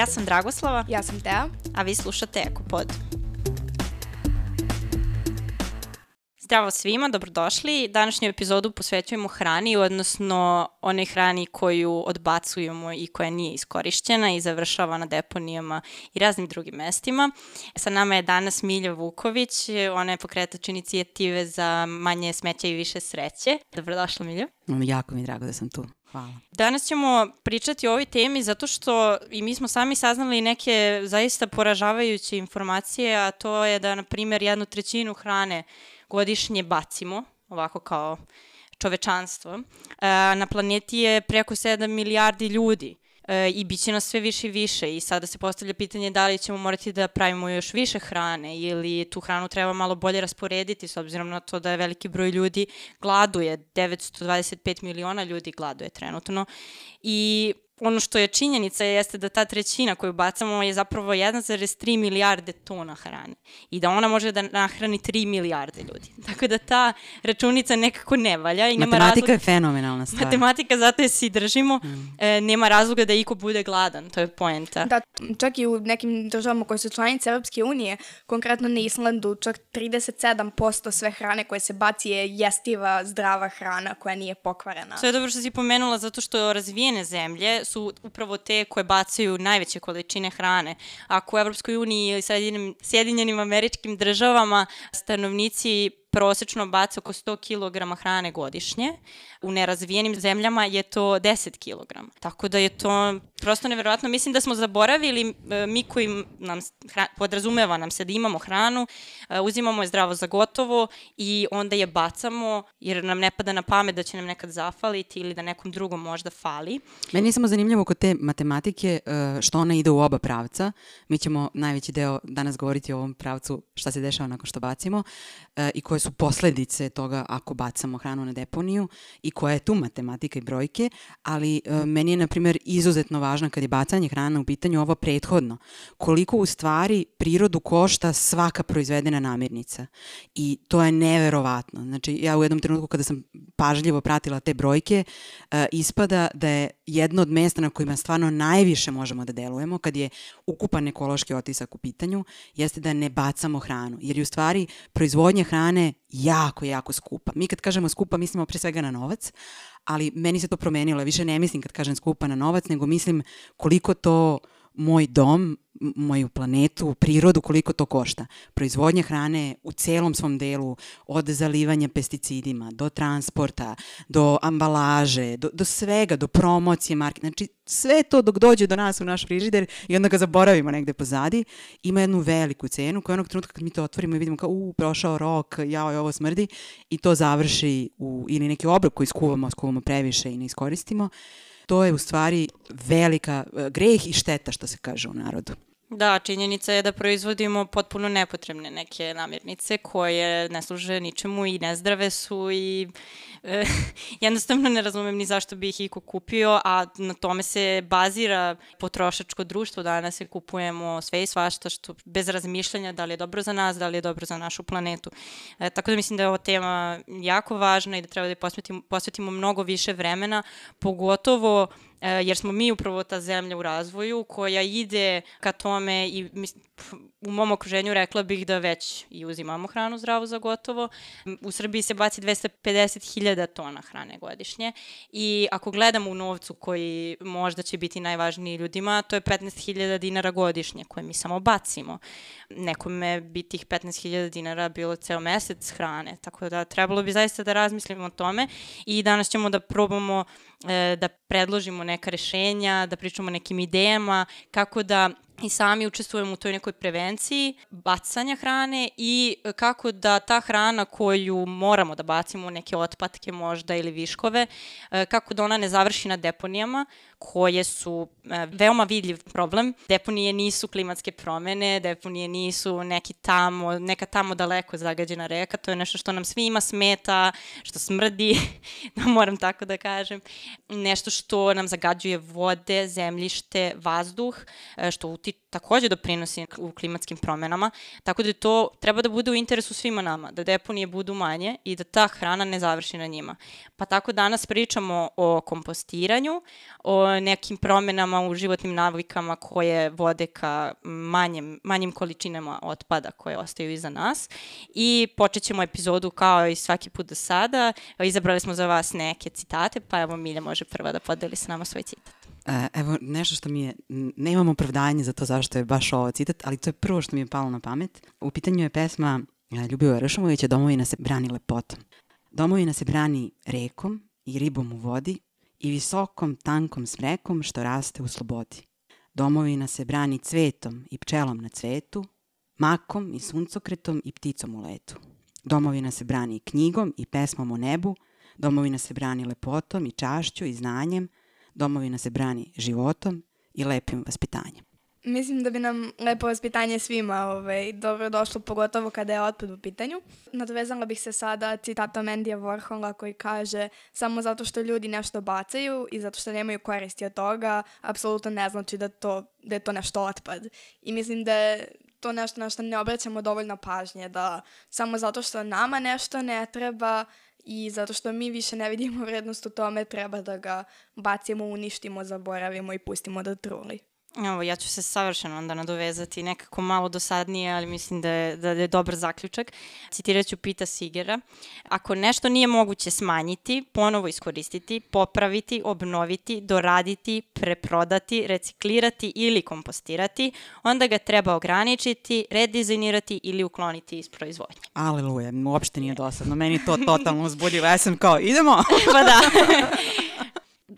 Ja sam Dragoslava. Ja sam Tea. A vi slušate Ekopod. Zdravo svima, dobrodošli. Današnju epizodu posvećujemo hrani, odnosno onoj hrani koju odbacujemo i koja nije iskorišćena i završava na deponijama i raznim drugim mestima. Sa nama je danas Milja Vuković, ona je pokretač inicijative za manje smeća i više sreće. Dobrodošla Milja. Jako mi je drago da sam tu. Hvala. Danas ćemo pričati o ovoj temi zato što i mi smo sami saznali neke zaista poražavajuće informacije, a to je da, na primjer, jednu trećinu hrane godišnje bacimo, ovako kao čovečanstvo. E, na planeti je preko 7 milijardi ljudi e, i bit će nas sve više i više. I sada se postavlja pitanje da li ćemo morati da pravimo još više hrane ili tu hranu treba malo bolje rasporediti s obzirom na to da je veliki broj ljudi gladuje, 925 miliona ljudi gladuje trenutno. I ono što je činjenica jeste da ta trećina koju bacamo je zapravo 1,3 milijarde tona hrane i da ona može da nahrani 3 milijarde ljudi. Tako da ta računica nekako ne valja. I nema Matematika razloga, je fenomenalna stvar. Matematika zato je si držimo. Mm. E, nema razloga da iko bude gladan, to je poenta. Da, čak i u nekim državama koje su članice Evropske unije, konkretno na Islandu, čak 37% sve hrane koje se baci je jestiva, zdrava hrana koja nije pokvarena. To je dobro što si pomenula zato što razvijene zemlje su upravo te koje bacaju najveće količine hrane. Ako u Evropskoj uniji ili Sjedinjenim američkim državama stanovnici prosečno baca oko 100 kg hrane godišnje. U nerazvijenim zemljama je to 10 kg. Tako da je to prosto neverovatno. Mislim da smo zaboravili, e, mi koji nam podrazumeva nam se da imamo hranu, e, uzimamo je zdravo za gotovo i onda je bacamo jer nam ne pada na pamet da će nam nekad zafaliti ili da nekom drugom možda fali. Meni je samo zanimljivo kod te matematike e, što ona ide u oba pravca. Mi ćemo najveći deo danas govoriti o ovom pravcu šta se dešava nakon što bacimo i koje su posledice toga ako bacamo hranu na deponiju i koja je tu matematika i brojke, ali e, meni je, na primjer, izuzetno važno kad je bacanje hrana u pitanju ovo prethodno. Koliko u stvari prirodu košta svaka proizvedena namirnica. I to je neverovatno. Znači, ja u jednom trenutku kada sam pažljivo pratila te brojke, e, ispada da je jedno od mesta na kojima stvarno najviše možemo da delujemo, kad je ukupan ekološki otisak u pitanju, jeste da ne bacamo hranu. Jer je u stvari proizvodnja hrane jako, jako skupa. Mi kad kažemo skupa mislimo pre svega na novac, ali meni se to promenilo. Više ne mislim kad kažem skupa na novac, nego mislim koliko to moj dom moju planetu, prirodu, koliko to košta. Proizvodnja hrane u celom svom delu, od zalivanja pesticidima, do transporta, do ambalaže, do, do svega, do promocije marke. Znači, sve to dok dođe do nas u naš frižider i onda ga zaboravimo negde pozadi, ima jednu veliku cenu koja onog trenutka kad mi to otvorimo i vidimo kao, u, prošao rok, jao, ovo smrdi, i to završi u, ili neki obrok koji skuvamo, skuvamo previše i ne iskoristimo, to je u stvari velika e, greh i šteta što se kaže u narodu. Da, činjenica je da proizvodimo potpuno nepotrebne neke namirnice koje ne služe ničemu i nezdrave su i e, jednostavno ne razumem ni zašto bi ih iko kupio, a na tome se bazira potrošačko društvo. Danas se kupujemo sve i svašta što bez razmišljanja da li je dobro za nas, da li je dobro za našu planetu. E, tako da mislim da je ova tema jako važna i da treba da posvetimo, posvetimo mnogo više vremena, pogotovo jer smo mi upravo ta zemlja u razvoju koja ide ka tome i u mom okruženju rekla bih da već i uzimamo hranu zdravu za gotovo. U Srbiji se baci 250.000 tona hrane godišnje i ako gledamo u novcu koji možda će biti najvažniji ljudima, to je 15.000 dinara godišnje koje mi samo bacimo. Nekome bi tih 15.000 dinara bilo ceo mesec hrane, tako da trebalo bi zaista da razmislimo o tome i danas ćemo da probamo e, da predložimo neka rešenja, da pričamo nekim idejama, kako da i sami učestvujemo u toj nekoj prevenciji bacanja hrane i kako da ta hrana koju moramo da bacimo, neke otpatke možda ili viškove, e, kako da ona ne završi na deponijama koje su e, veoma vidljiv problem. Deponije nisu klimatske promene, deponije nisu neki tamo, neka tamo daleko zagađena reka, to je nešto što nam svima smeta, što smrdi, da moram tako da kažem, nešto što nam zagađuje vode, zemljište, vazduh, e, što utiče ti takođe doprinosi u klimatskim promenama, tako da to treba da bude u interesu svima nama, da deponije budu manje i da ta hrana ne završi na njima. Pa tako danas pričamo o kompostiranju, o nekim promenama u životnim navikama koje vode ka manjem, manjim količinama otpada koje ostaju iza nas i počet ćemo epizodu kao i svaki put do sada. Izabrali smo za vas neke citate, pa evo Milja može prva da podeli sa nama svoj citat. E, evo, nešto što mi je, nemam opravdanje za to zašto je baš ovo citat, ali to je prvo što mi je palo na pamet. U pitanju je pesma e, Ljubivo Ršumovića Domovina se brani lepotom. Domovina se brani rekom i ribom u vodi i visokom, tankom smrekom što raste u slobodi. Domovina se brani cvetom i pčelom na cvetu, makom i suncokretom i pticom u letu. Domovina se brani knjigom i pesmom o nebu, domovina se brani lepotom i čašću i znanjem, domovina se brani životom i lepim vaspitanjem. Mislim da bi nam lepo vaspitanje svima ovaj, dobro došlo, pogotovo kada je otpad u pitanju. Nadovezala bih se sada citatom Endija Warhola koji kaže samo zato što ljudi nešto bacaju i zato što nemaju koristi od toga, apsolutno ne znači da, to, da je to nešto otpad. I mislim da je to nešto na što ne obraćamo dovoljno pažnje, da samo zato što nama nešto ne treba i zato što mi više ne vidimo vrednost u tome, treba da ga bacimo, uništimo, zaboravimo i pustimo da truli. Evo, ja ću se savršeno onda nadovezati nekako malo dosadnije, ali mislim da je, da je dobar zaključak. Citirat ću Pita Sigera. Ako nešto nije moguće smanjiti, ponovo iskoristiti, popraviti, obnoviti, doraditi, preprodati, reciklirati ili kompostirati, onda ga treba ograničiti, redizajnirati ili ukloniti iz proizvodnje. Aleluja, uopšte nije dosadno. Meni to totalno uzbudilo. Ja sam kao, idemo! pa da.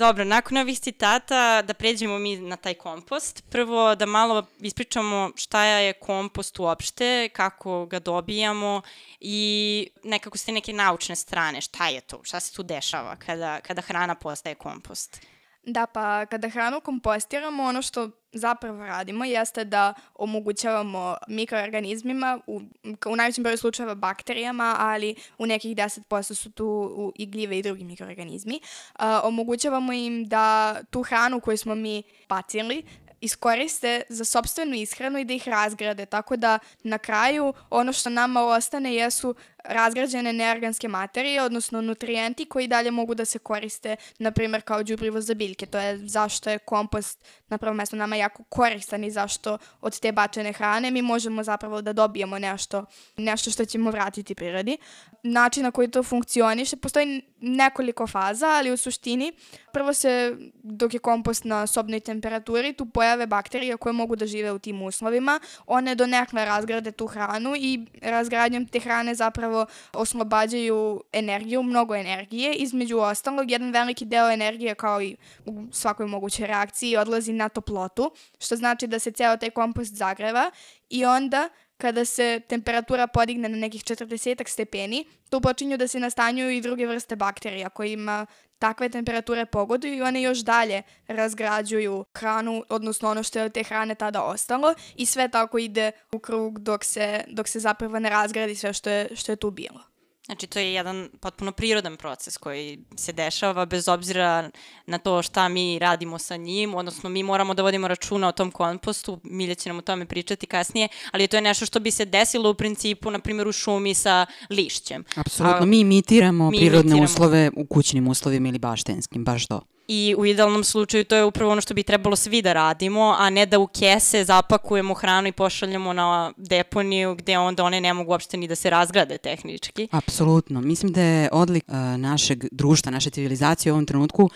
Dobro, nakon ovih citata da pređemo mi na taj kompost. Prvo da malo ispričamo šta je kompost uopšte, kako ga dobijamo i nekako ste neke naučne strane, šta je to, šta se tu dešava kada, kada hrana postaje kompost. Da, pa kada hranu kompostiramo, ono što zapravo radimo jeste da omogućavamo mikroorganizmima, u, u najvećem broju slučajeva bakterijama, ali u nekih 10% su tu i gljive i drugi mikroorganizmi, uh, omogućavamo im da tu hranu koju smo mi bacili iskoriste za sobstvenu ishranu i da ih razgrade, tako da na kraju ono što nama ostane jesu razgrađene neorganske materije, odnosno nutrijenti koji dalje mogu da se koriste, na primjer, kao džubrivo za biljke. To je zašto je kompost na prvom mestu nama jako koristan i zašto od te bačene hrane mi možemo zapravo da dobijemo nešto, nešto što ćemo vratiti prirodi. Način na koji to funkcioniše, postoji nekoliko faza, ali u suštini prvo se, dok je kompost na sobnoj temperaturi, tu pojave bakterije koje mogu da žive u tim uslovima. One donekle razgrade tu hranu i razgradnjom te hrane zapravo zapravo oslobađaju energiju, mnogo energije. Između ostalog, jedan veliki deo energije kao i u svakoj mogućoj reakciji odlazi na toplotu, što znači da se ceo taj kompost zagreva i onda kada se temperatura podigne na nekih 40 stepeni, tu počinju da se nastanjuju i druge vrste bakterija kojima takve temperature pogoduju i one još dalje razgrađuju hranu, odnosno ono što je od te hrane tada ostalo i sve tako ide u krug dok se, dok se zapravo ne razgradi sve što je, što je tu bilo. Znači, to je jedan potpuno prirodan proces koji se dešava bez obzira na to šta mi radimo sa njim, odnosno mi moramo da vodimo računa o tom kompostu, Milja će nam o tome pričati kasnije, ali to je nešto što bi se desilo u principu, na primjer, u šumi sa lišćem. Apsolutno, mi imitiramo mi prirodne imitiramo. uslove u kućnim uslovima ili baštenskim, baš to. I u idealnom slučaju to je upravo ono što bi trebalo svi da radimo, a ne da u kese zapakujemo hranu i pošaljemo na deponiju gde onda one ne mogu uopšte ni da se razgrade tehnički. Apsolutno. Mislim da je odlik uh, našeg društva, naše civilizacije u ovom trenutku uh,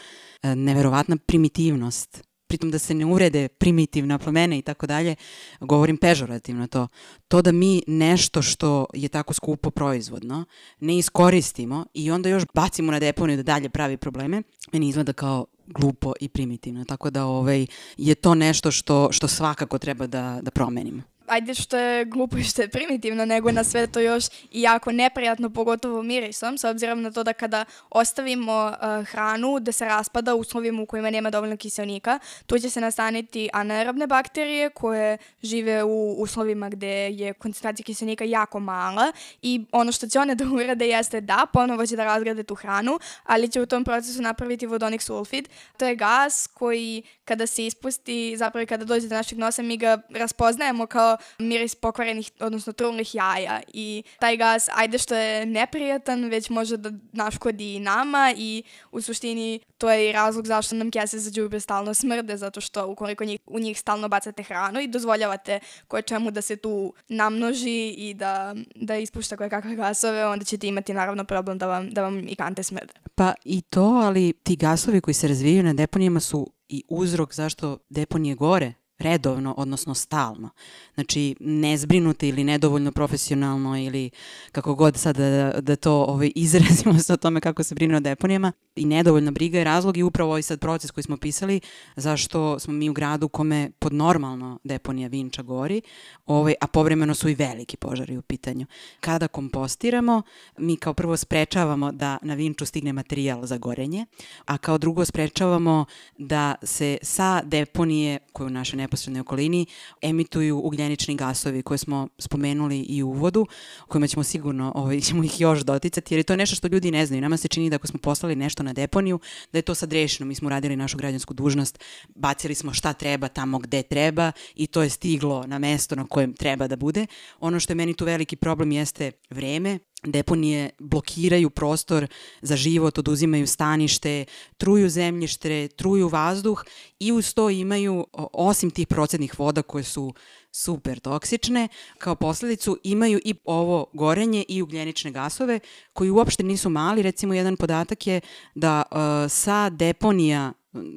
neverovatna primitivnost pritom da se ne urede primitivna promene i tako dalje, govorim pežorativno to, to da mi nešto što je tako skupo proizvodno ne iskoristimo i onda još bacimo na deponiju da dalje pravi probleme, meni izgleda kao glupo i primitivno. Tako da ovaj, je to nešto što, što svakako treba da, da promenimo. Ajde što je glupo i što je primitivno, nego na sve to još i jako neprijatno, pogotovo mirisom, s obzirom na to da kada ostavimo uh, hranu da se raspada u uslovima u kojima nema dovoljno kiselnika, tu će se nastaniti anaerobne bakterije koje žive u uslovima gde je koncentracija kiselnika jako mala i ono što će one da urade jeste da ponovo će da razgrade tu hranu, ali će u tom procesu napraviti vodonik sulfid. To je gas koji kada se ispusti, zapravo kada dođe do našeg nosa, mi ga raspoznajemo kao miris pokvarenih, odnosno trulnih jaja i taj gas, ajde što je neprijatan, već može da naškodi i nama i u suštini to je i razlog zašto nam kese za džubre stalno smrde, zato što ukoliko njih, u njih stalno bacate hranu i dozvoljavate koje čemu da se tu namnoži i da, da ispušta koje kakve gasove, onda ćete imati naravno problem da vam, da vam i kante smrde. Pa i to, ali ti gasovi koji se razvijaju na deponijama su i uzrok zašto deponije gore redovno, odnosno stalno. Znači, nezbrinuti ili nedovoljno profesionalno ili kako god sad da, da to ovaj, izrazimo sa tome kako se brine o deponijama. I nedovoljna briga je razlog i upravo ovaj sad proces koji smo pisali zašto smo mi u gradu kome pod normalno deponija Vinča gori, ovaj, a povremeno su i veliki požari u pitanju. Kada kompostiramo, mi kao prvo sprečavamo da na Vinču stigne materijal za gorenje, a kao drugo sprečavamo da se sa deponije koje u našoj neposrednoj okolini emituju ugljenični gasovi koje smo spomenuli i u uvodu, kojima ćemo sigurno ovaj, ćemo ih još doticati, jer je to nešto što ljudi ne znaju. Nama se čini da ako smo poslali nešto na deponiju, da je to sad rešeno. Mi smo radili našu građansku dužnost, bacili smo šta treba tamo gde treba i to je stiglo na mesto na kojem treba da bude. Ono što je meni tu veliki problem jeste vreme, deponije blokiraju prostor za život, oduzimaju stanište, truju zemljište, truju vazduh i uz to imaju, osim tih procednih voda koje su super toksične, kao posledicu imaju i ovo gorenje i ugljenične gasove koji uopšte nisu mali. Recimo jedan podatak je da uh, sa deponija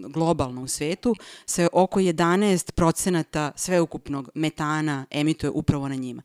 globalno u svetu se oko 11 procenata sveukupnog metana emituje upravo na njima.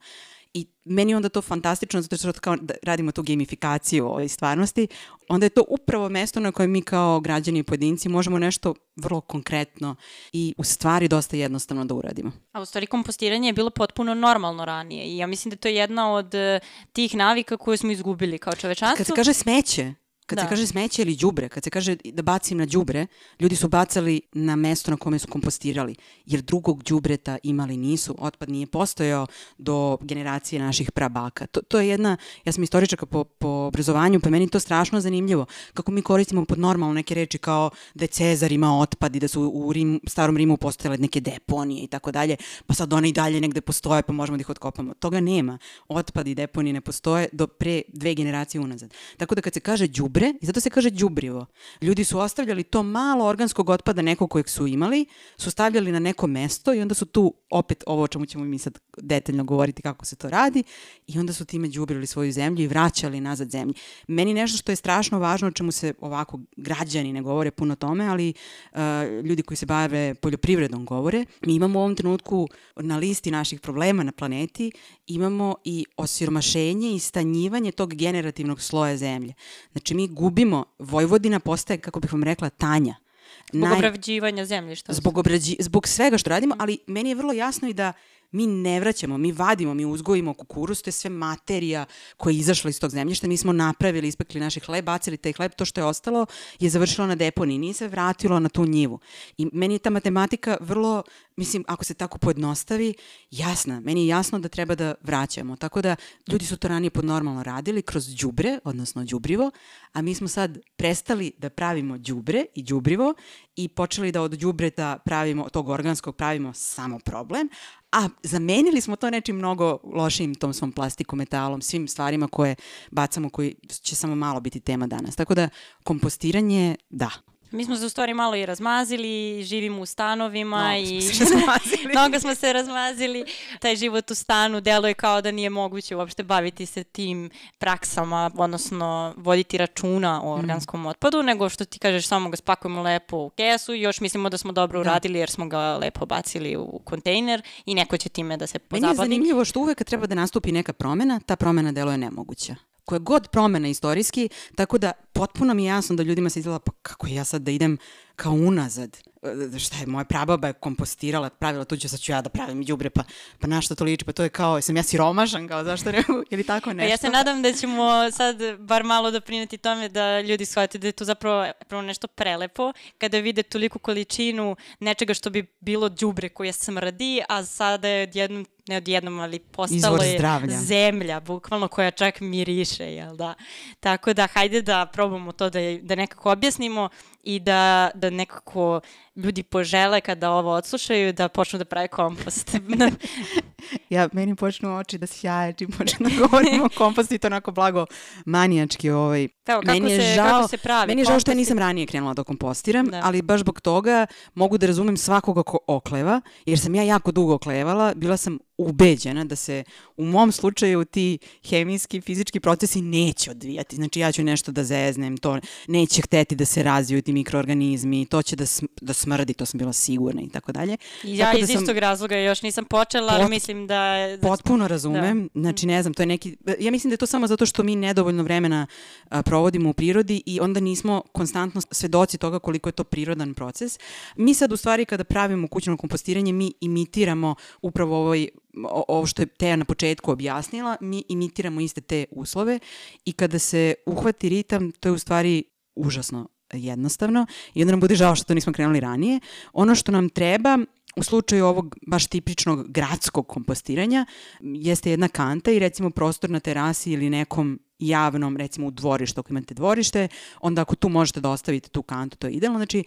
I meni onda to fantastično zato što kao da radimo tu gamifikaciju ovoj stvarnosti, onda je to upravo mesto na kojem mi kao građani i pojedinci možemo nešto vrlo konkretno i u stvari dosta jednostavno da uradimo. A u stvari kompostiranje je bilo potpuno normalno ranije i ja mislim da to je jedna od eh, tih navika koje smo izgubili kao čovečanstvo. Kad se kaže smeće, Kad da. se kaže smeće ili đubre, kad se kaže da bacim na đubre, ljudi su bacali na mesto na kome su kompostirali, jer drugog đubreta imali nisu, otpad nije postojao do generacije naših prabaka. To, to je jedna, ja sam istoričaka po, po obrazovanju, pa meni to strašno zanimljivo, kako mi koristimo pod normalno neke reči kao da je Cezar imao otpad i da su u Rim, starom Rimu postojale neke deponije i tako dalje, pa sad one i dalje negde postoje, pa možemo da ih otkopamo. Toga nema. Otpad i deponije ne postoje do pre dve generacije unazad. Tako da kad se kaže đubre, đubre i zato se kaže đubrivo. Ljudi su ostavljali to malo organskog otpada nekog kojeg su imali, su stavljali na neko mesto i onda su tu opet ovo o čemu ćemo mi sad detaljno govoriti kako se to radi i onda su time đubrili svoju zemlju i vraćali nazad zemlji. Meni nešto što je strašno važno o čemu se ovako građani ne govore puno tome, ali uh, ljudi koji se bave poljoprivredom govore. Mi imamo u ovom trenutku na listi naših problema na planeti imamo i osiromašenje i stanjivanje tog generativnog sloja zemlje. Znači mi mi gubimo, Vojvodina postaje, kako bih vam rekla, tanja. Zbog Naj... obrađivanja zemljišta. Zbog, obrađi, zbog svega što radimo, ali meni je vrlo jasno i da mi ne vraćamo, mi vadimo, mi uzgojimo kukuruz, to je sve materija koja je izašla iz tog zemljišta, mi smo napravili, ispekli naši hleb, bacili taj hleb, to što je ostalo je završilo na deponiji, nije se vratilo na tu njivu. I meni je ta matematika vrlo, mislim, ako se tako pojednostavi, jasna. Meni je jasno da treba da vraćamo. Tako da ljudi su to ranije podnormalno radili kroz đubre, odnosno đubrivo, a mi smo sad prestali da pravimo đubre i đubrivo i počeli da od đubreta pravimo, tog organskog pravimo samo problem, a zamenili smo to nečim mnogo lošim tom svom plastiku, metalom, svim stvarima koje bacamo koji će samo malo biti tema danas. Tako da kompostiranje, da, Mi smo se u stvari malo i razmazili, živimo u stanovima no, i smo se razmazili. mnogo smo se razmazili. Taj život u stanu deluje kao da nije moguće uopšte baviti se tim praksama, odnosno voditi računa o mm. organskom mm. otpadu, nego što ti kažeš samo ga spakujemo lepo u kesu i još mislimo da smo dobro da. uradili jer smo ga lepo bacili u kontejner i neko će time da se pozabaviti. Meni je zanimljivo što uvek treba da nastupi neka promena, ta promena deluje nemoguća koja god promena istorijski, tako da potpuno mi je jasno da ljudima se izgleda pa kako ja sad da idem kao unazad. E, šta je, moja prababa je kompostirala, pravila tuđe, sad ću ja da pravim đubre, pa, pa na što to liči, pa to je kao, sam ja siromašan, kao zašto ne ili tako nešto. Ja se nadam da ćemo sad bar malo doprineti tome da ljudi shvate da je to zapravo prvo nešto prelepo, kada vide toliku količinu nečega što bi bilo đubre koje smrdi, a sada je odjednom ne odjednom, ali postalo je zemlja, bukvalno koja čak miriše, jel da? Tako da, hajde da probamo to da, da nekako objasnimo i da, da nekako ljudi požele kada ovo odslušaju da počnu da prave kompost. ja, meni počnu oči da sjaje čim počnu da govorimo o kompostu i to onako blago manijački. Ovaj. Evo, kako, meni je se, žao, kako se pravi Meni je žao što ja nisam ranije krenula da kompostiram, da. ali baš zbog toga mogu da razumem svakoga ko okleva, jer sam ja jako dugo oklevala, bila sam ubeđena da se u mom slučaju ti hemijski, fizički procesi neće odvijati. Znači ja ću nešto da zeznem, to neće hteti da se razviju ti mikroorganizmi, to će da, sm da smrdi, to sam bila sigurna i tako dalje. Ja tako iz da istog razloga još nisam počela, pot, ali mislim da... da potpuno razumem, da. znači ne znam, to je neki, ja mislim da je to samo zato što mi nedovoljno vremena a, provodimo u prirodi i onda nismo konstantno svedoci toga koliko je to prirodan proces. Mi sad u stvari kada pravimo kućno kompostiranje, mi imitiramo upravo ovaj ovo što je Teja na početku objasnila, mi imitiramo iste te uslove i kada se uhvati ritam, to je u stvari užasno jednostavno i onda nam bude žao što to nismo krenuli ranije. Ono što nam treba u slučaju ovog baš tipičnog gradskog kompostiranja jeste jedna kanta i recimo prostor na terasi ili nekom javnom, recimo u dvorištu, ako imate dvorište, onda ako tu možete da ostavite tu kantu, to je idealno. Znači,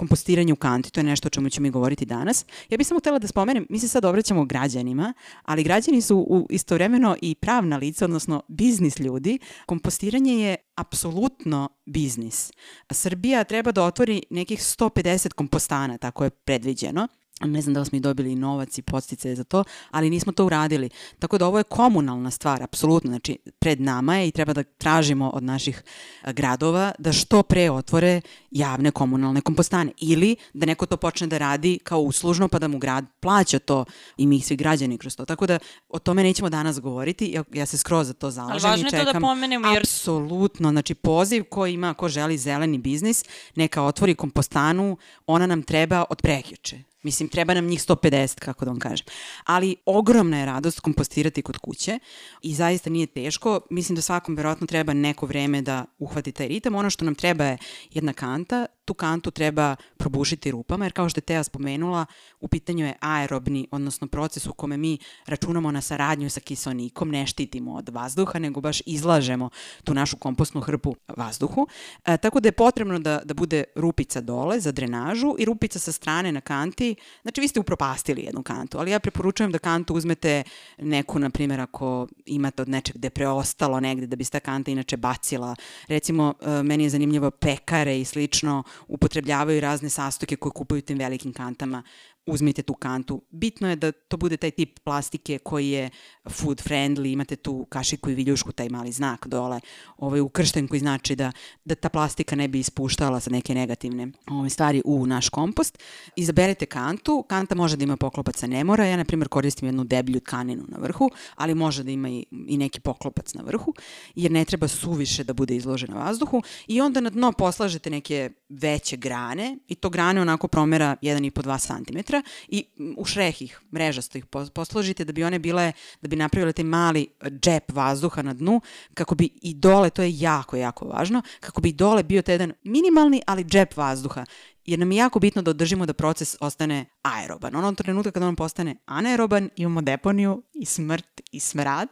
kompostiranje u kanti, to je nešto o čemu ćemo mi govoriti danas. Ja bih samo htela da spomenem, mi se sad obraćamo građanima, ali građani su u istovremeno i pravna lica, odnosno biznis ljudi. Kompostiranje je apsolutno biznis. Srbija treba da otvori nekih 150 kompostana, tako je predviđeno ne znam da li smo i dobili novac i postice za to, ali nismo to uradili. Tako da ovo je komunalna stvar, apsolutno. Znači, pred nama je i treba da tražimo od naših gradova da što pre otvore javne komunalne kompostane. Ili da neko to počne da radi kao uslužno pa da mu grad plaća to i mi svi građani kroz to. Tako da o tome nećemo danas govoriti. Ja, ja se skroz za to zalažem i čekam. Ali važno je to da pomenemo. Jer... Apsolutno. Znači, poziv ko ima, ko želi zeleni biznis, neka otvori kompostanu, ona nam treba od prekjuče Mislim, treba nam njih 150, kako da vam kažem. Ali ogromna je radost kompostirati kod kuće i zaista nije teško. Mislim da svakom verovatno treba neko vreme da uhvati taj ritam. Ono što nam treba je jedna kanta, tu kantu treba probušiti rupama, jer kao što je Teja spomenula, u pitanju je aerobni, odnosno proces u kome mi računamo na saradnju sa kisonikom, ne štitimo od vazduha, nego baš izlažemo tu našu kompostnu hrpu vazduhu. E, tako da je potrebno da, da bude rupica dole za drenažu i rupica sa strane na kanti. Znači, vi ste upropastili jednu kantu, ali ja preporučujem da kantu uzmete neku, na primjer, ako imate od nečeg gde preostalo negde da bi ta kanta inače bacila. Recimo, e, meni je zanimljivo pekare i slično upotrebljavaju razne sastojke koje kupuju tim velikim kantama uzmite tu kantu. Bitno je da to bude taj tip plastike koji je food friendly, imate tu kašiku i viljušku, taj mali znak dole, ovaj ukršten koji znači da, da ta plastika ne bi ispuštala sa neke negativne ove stvari u naš kompost. Izaberete kantu, kanta može da ima poklopac, a ne mora. Ja, na primjer, koristim jednu deblju tkaninu na vrhu, ali može da ima i, i neki poklopac na vrhu, jer ne treba suviše da bude izložena vazduhu i onda na dno poslažete neke veće grane i to grane onako promera 1,5-2 cm i u šreh ih, mrežasto ih posložite da bi one bile, da bi napravile taj mali džep vazduha na dnu, kako bi i dole, to je jako, jako važno, kako bi dole bio taj jedan minimalni, ali džep vazduha jer nam je jako bitno da održimo da proces ostane aeroban. Onog trenutka kada on postane anaeroban, imamo deponiju i smrt i smrad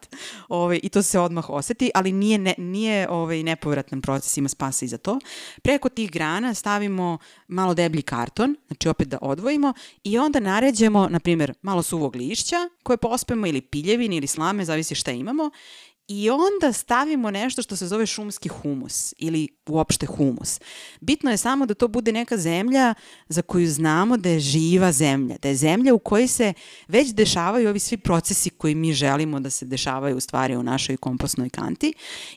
ove, ovaj, i to se odmah oseti, ali nije, ne, nije ovaj, nepovratan proces, ima spasa i za to. Preko tih grana stavimo malo deblji karton, znači opet da odvojimo i onda naređemo, na primjer, malo suvog lišća koje pospemo ili piljevin ili slame, zavisi šta imamo I onda stavimo nešto što se zove šumski humus ili uopšte humus. Bitno je samo da to bude neka zemlja za koju znamo da je živa zemlja, da je zemlja u kojoj se već dešavaju ovi svi procesi koji mi želimo da se dešavaju u stvari u našoj kompostnoj kanti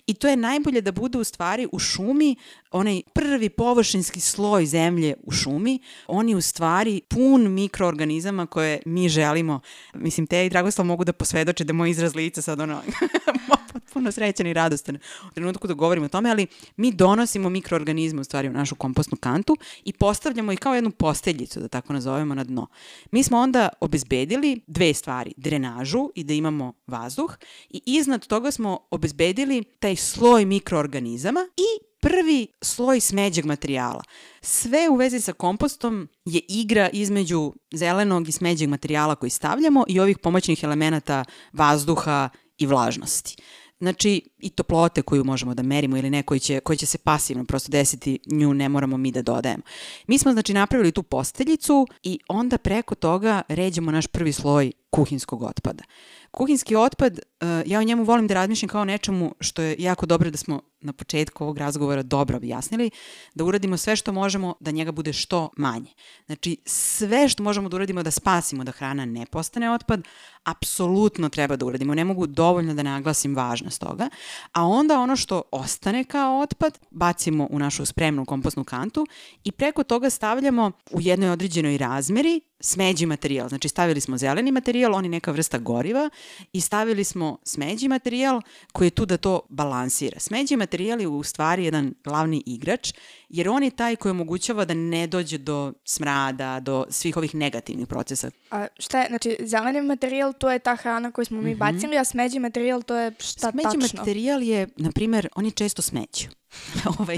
i to je najbolje da bude u stvari u šumi onaj prvi površinski sloj zemlje u šumi, on je u stvari pun mikroorganizama koje mi želimo. Mislim, te i Dragoslav mogu da posvedoče da moj izraz lica sad ono potpuno srećan i radostan u trenutku da govorimo o tome, ali mi donosimo mikroorganizme u stvari u našu kompostnu kantu i postavljamo ih kao jednu posteljicu, da tako nazovemo, na dno. Mi smo onda obezbedili dve stvari, drenažu i da imamo vazduh i iznad toga smo obezbedili taj sloj mikroorganizama i prvi sloj smeđeg materijala. Sve u vezi sa kompostom je igra između zelenog i smeđeg materijala koji stavljamo i ovih pomoćnih elemenata vazduha i vlažnosti. Znači, i toplote koju možemo da merimo ili ne, koji će, koji će se pasivno prosto desiti, nju ne moramo mi da dodajemo. Mi smo, znači, napravili tu posteljicu i onda preko toga ređemo naš prvi sloj kuhinskog otpada. Kuhinski otpad, uh, ja o njemu volim da razmišljam kao nečemu što je jako dobro da smo na početku ovog razgovora dobro objasnili, da uradimo sve što možemo da njega bude što manje. Znači, sve što možemo da uradimo da spasimo da hrana ne postane otpad, apsolutno treba da uradimo. Ne mogu dovoljno da naglasim važnost toga. A onda ono što ostane kao otpad, bacimo u našu spremnu kompostnu kantu i preko toga stavljamo u jednoj određenoj razmeri smeđi materijal. Znači stavili smo zeleni materijal, on je neka vrsta goriva i stavili smo smeđi materijal koji je tu da to balansira. Smeđi materijal je u stvari jedan glavni igrač jer on je taj koji omogućava da ne dođe do smrada, do svih ovih negativnih procesa. A šta je, znači, zeleni materijal to je ta hrana koju smo mi mm -hmm. bacili, a smeđi materijal to je šta smeđi tačno? Smeđi materijal je, na primer, on je često smeđu. ovaj,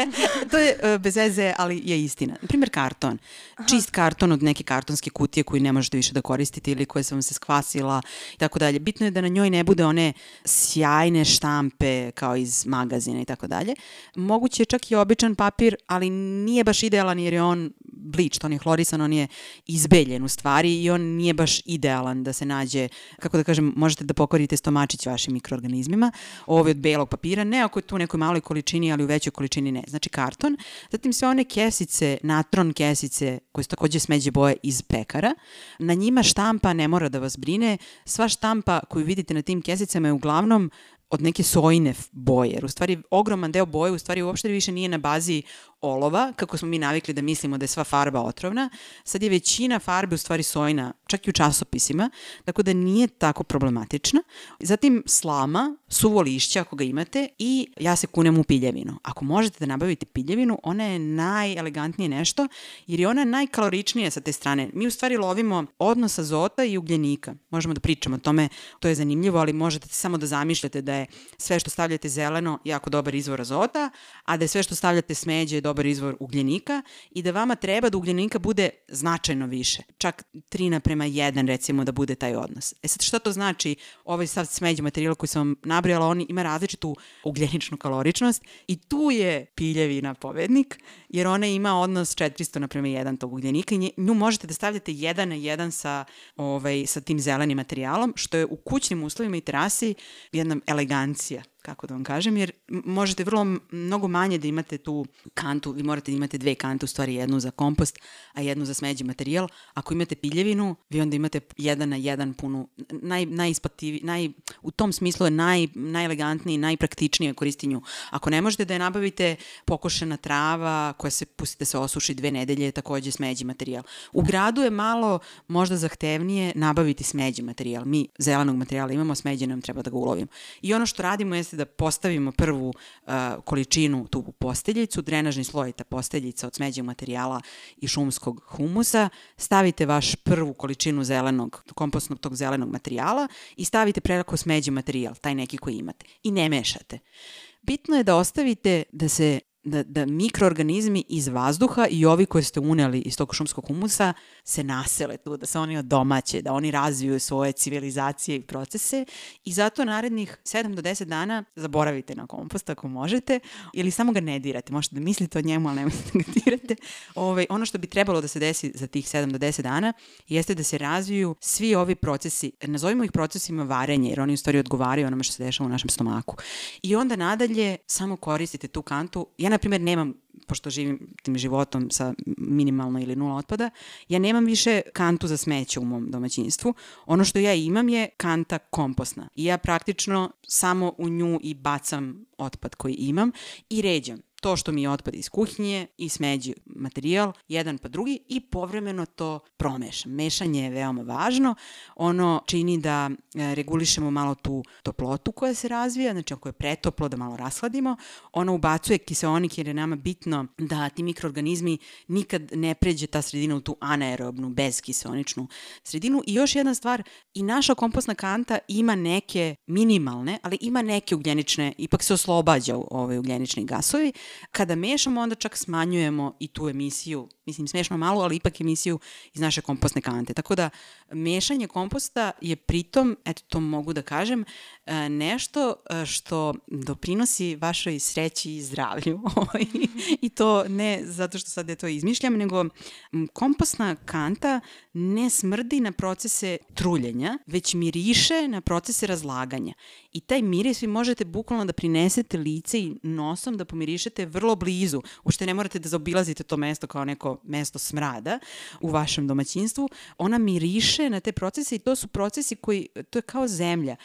to je uh, bez veze, ali je istina. Na primjer, karton. Aha. Čist karton od neke kartonske kutije koju ne možete više da koristite ili koja se vam se skvasila i tako dalje. Bitno je da na njoj ne bude one sjajne štampe kao iz magazina i tako dalje. Moguće je čak i običan papir, ali nije baš idealan jer je on bleached, on je hlorisan, on je izbeljen u stvari i on nije baš idealan da se nađe, kako da kažem, možete da pokorite stomačić vašim mikroorganizmima. Ovo je od belog papira, ne ako je tu nekoj maloj količini, ali u većoj količini ne. Znači karton. Zatim sve one kesice, natron kesice, koje su takođe smeđe boje iz pekara. Na njima štampa ne mora da vas brine. Sva štampa koju vidite na tim kesicama je uglavnom od neke sojine boje, jer u stvari ogroman deo boje u stvari uopšte više nije na bazi olova, kako smo mi navikli da mislimo da je sva farba otrovna, sad je većina farbe u stvari sojna, čak i u časopisima, tako da nije tako problematična. Zatim slama, suvo lišće ako ga imate i ja se kunem u piljevinu. Ako možete da nabavite piljevinu, ona je najelegantnije nešto jer je ona najkaloričnija sa te strane. Mi u stvari lovimo odnos azota i ugljenika. Možemo da pričamo o tome, to je zanimljivo, ali možete samo da zamišljate da je sve što stavljate zeleno jako dobar izvor azota, a da je sve što stavljate smeđe dobar izvor ugljenika i da vama treba da ugljenika bude značajno više. Čak 3 naprema 1 recimo da bude taj odnos. E sad šta to znači? Ovaj sad smeđi materijal koji sam vam nabrijala, on ima različitu ugljeničnu kaloričnost i tu je piljevina pobednik jer ona ima odnos 400 naprema 1 tog ugljenika i nju možete da stavljate 1 na 1 sa, ovaj, sa tim zelenim materijalom, što je u kućnim uslovima i terasi jedna elegancija kako da vam kažem, jer možete vrlo mnogo manje da imate tu kantu, vi morate da imate dve kante, u stvari jednu za kompost, a jednu za smeđi materijal. Ako imate piljevinu, vi onda imate jedan na jedan punu, naj, najispativi, naj, u tom smislu je naj, najelegantniji, najpraktičnije koristinju. Ako ne možete da je nabavite pokošena trava koja se pustite da se osuši dve nedelje, takođe smeđi materijal. U gradu je malo možda zahtevnije nabaviti smeđi materijal. Mi zelenog materijala imamo, smeđe nam treba da ga ulovimo. I ono što radimo jeste da postavimo prvu uh, količinu tu posteljicu, drenažni sloj ta posteljica od smeđeg materijala i šumskog humusa, stavite vaš prvu količinu zelenog, kompostnog tog zelenog materijala i stavite prelako smeđi materijal, taj neki koji imate. I ne mešate. Bitno je da ostavite da se da, da mikroorganizmi iz vazduha i ovi koje ste uneli iz tog šumskog humusa se nasele tu, da se oni odomaće, da oni razviju svoje civilizacije i procese i zato narednih 7 do 10 dana zaboravite na kompost ako možete ili samo ga ne dirate. Možete da mislite o njemu, ali nemojte da ga dirate. Ove, ovaj, ono što bi trebalo da se desi za tih 7 do 10 dana jeste da se razviju svi ovi procesi, nazovimo ih procesima varenja, jer oni u stvari odgovaraju onome što se dešava u našem stomaku. I onda nadalje samo koristite tu kantu. Ja na primjer, nemam pošto živim tim životom sa minimalno ili nula otpada, ja nemam više kantu za smeće u mom domaćinstvu. Ono što ja imam je kanta kompostna. I ja praktično samo u nju i bacam otpad koji imam i ređam to što mi je otpad iz kuhinje i smeđi materijal, jedan pa drugi i povremeno to promešam. Mešanje je veoma važno. Ono čini da e, regulišemo malo tu toplotu koja se razvija, znači ako je pretoplo da malo rashladimo. Ono ubacuje kiseonik jer je nama bitno da ti mikroorganizmi nikad ne pređe ta sredina u tu anaerobnu, bezkiseoničnu sredinu. I još jedna stvar, i naša kompostna kanta ima neke minimalne, ali ima neke ugljenične, ipak se oslobađa ove ugljenični gasovi. Kada mešamo, onda čak smanjujemo i tu emisiju, mislim smešno malo, ali ipak emisiju iz naše kompostne kante. Tako da mešanje komposta je pritom, eto to mogu da kažem, nešto e, što doprinosi vašoj sreći i zdravlju. Ovaj, I to ne zato što sad je to izmišljam, nego kompostna kanta ne smrdi na procese truljenja, već miriše na procese razlaganja. I taj miris vi možete bukvalno da prinesete lice i nosom da pomirišete vrlo blizu. Ušte ne morate da zaobilazite to mesto kao neko mesto smrada u vašem domaćinstvu. Ona miriše na te procese i to su procesi koji, to je kao zemlja.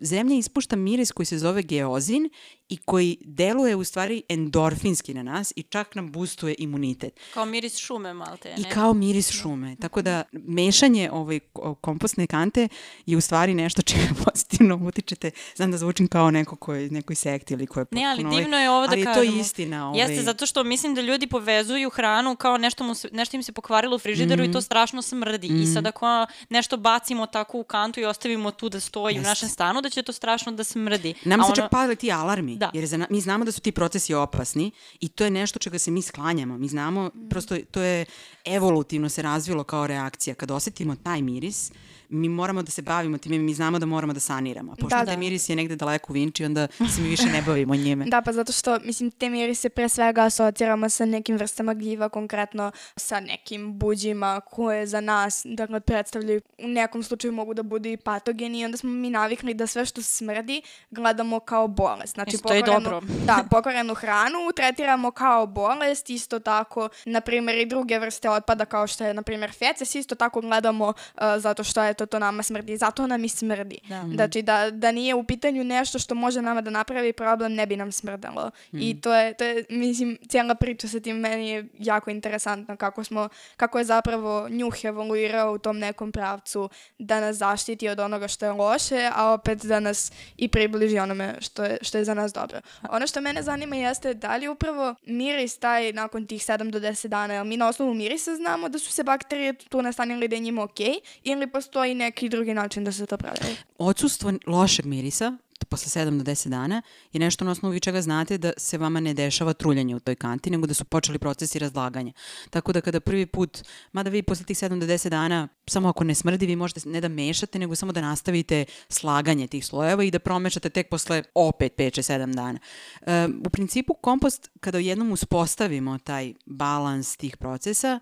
Zemlja ispušta miris koji se zove geozin i koji deluje u stvari endorfinski na nas i čak nam boostuje imunitet. Kao miris šume malte, ne? I kao miris šume. Tako da mešanje ovaj kompostne kante je u stvari nešto čime pozitivno utičete. Znam da zvučim kao neko ko je nekoj sekti ili ko je Ne, ali divno je ovo da ali kažemo. Ali to je istina. Ovaj... Jeste, zato što mislim da ljudi povezuju hranu kao nešto, mu nešto im se pokvarilo u frižideru mm -hmm. i to strašno smrdi. Mm -hmm. I sad ako nešto bacimo tako u kantu i ostavimo tu da stoji Jeste. u našem stanu, da će to strašno da smrdi. Nama se ono... čak pali ti alarmi. Da. Jer za, mi znamo da su ti procesi opasni i to je nešto čega se mi sklanjamo. Mi znamo, mm. prosto to je evolutivno se razvilo kao reakcija. Kad osetimo taj miris, mi moramo da se bavimo time, mi znamo da moramo da saniramo. A pošto da, da. miris je negde daleko u Vinči, onda se mi više ne bavimo njime. Da, pa zato što, mislim, te mirise pre svega asociramo sa nekim vrstama gljiva, konkretno sa nekim buđima koje za nas, dakle, predstavljaju, u nekom slučaju mogu da budu i patogeni i onda smo mi navikli da sve što smrdi gledamo kao bolest. Znači, Isto je dobro. Da, pokvarenu hranu tretiramo kao bolest, isto tako, na primjer, i druge vrste otpada kao što je, na primjer, feces, isto tako gledamo uh, zato što je to, to nama smrdi. Zato nam i smrdi. Da. Znači, da, da nije u pitanju nešto što može nama da napravi problem, ne bi nam smrdalo. Mm. I to je, to je, mislim, cijela priča sa tim meni je jako interesantna kako smo, kako je zapravo njuh evoluirao u tom nekom pravcu da nas zaštiti od onoga što je loše, a opet da nas i približi onome što je, što je za nas dobro. Ono što mene zanima jeste da li upravo miris taj nakon tih 7 do 10 dana, jer mi na osnovu mirisa znamo da su se bakterije tu nastanili da je njima okej, okay, ili postoji neki drugi način da se to pravi? Odsustvo lošeg mirisa posle 7 do 10 dana je nešto na osnovu čega znate da se vama ne dešava truljanje u toj kanti, nego da su počeli procesi razlaganja. Tako da kada prvi put, mada vi posle tih 7 do 10 dana, samo ako ne smrdi, vi možete ne da mešate, nego samo da nastavite slaganje tih slojeva i da promešate tek posle opet 5-7 dana. E, u principu kompost, kada jednom uspostavimo taj balans tih procesa,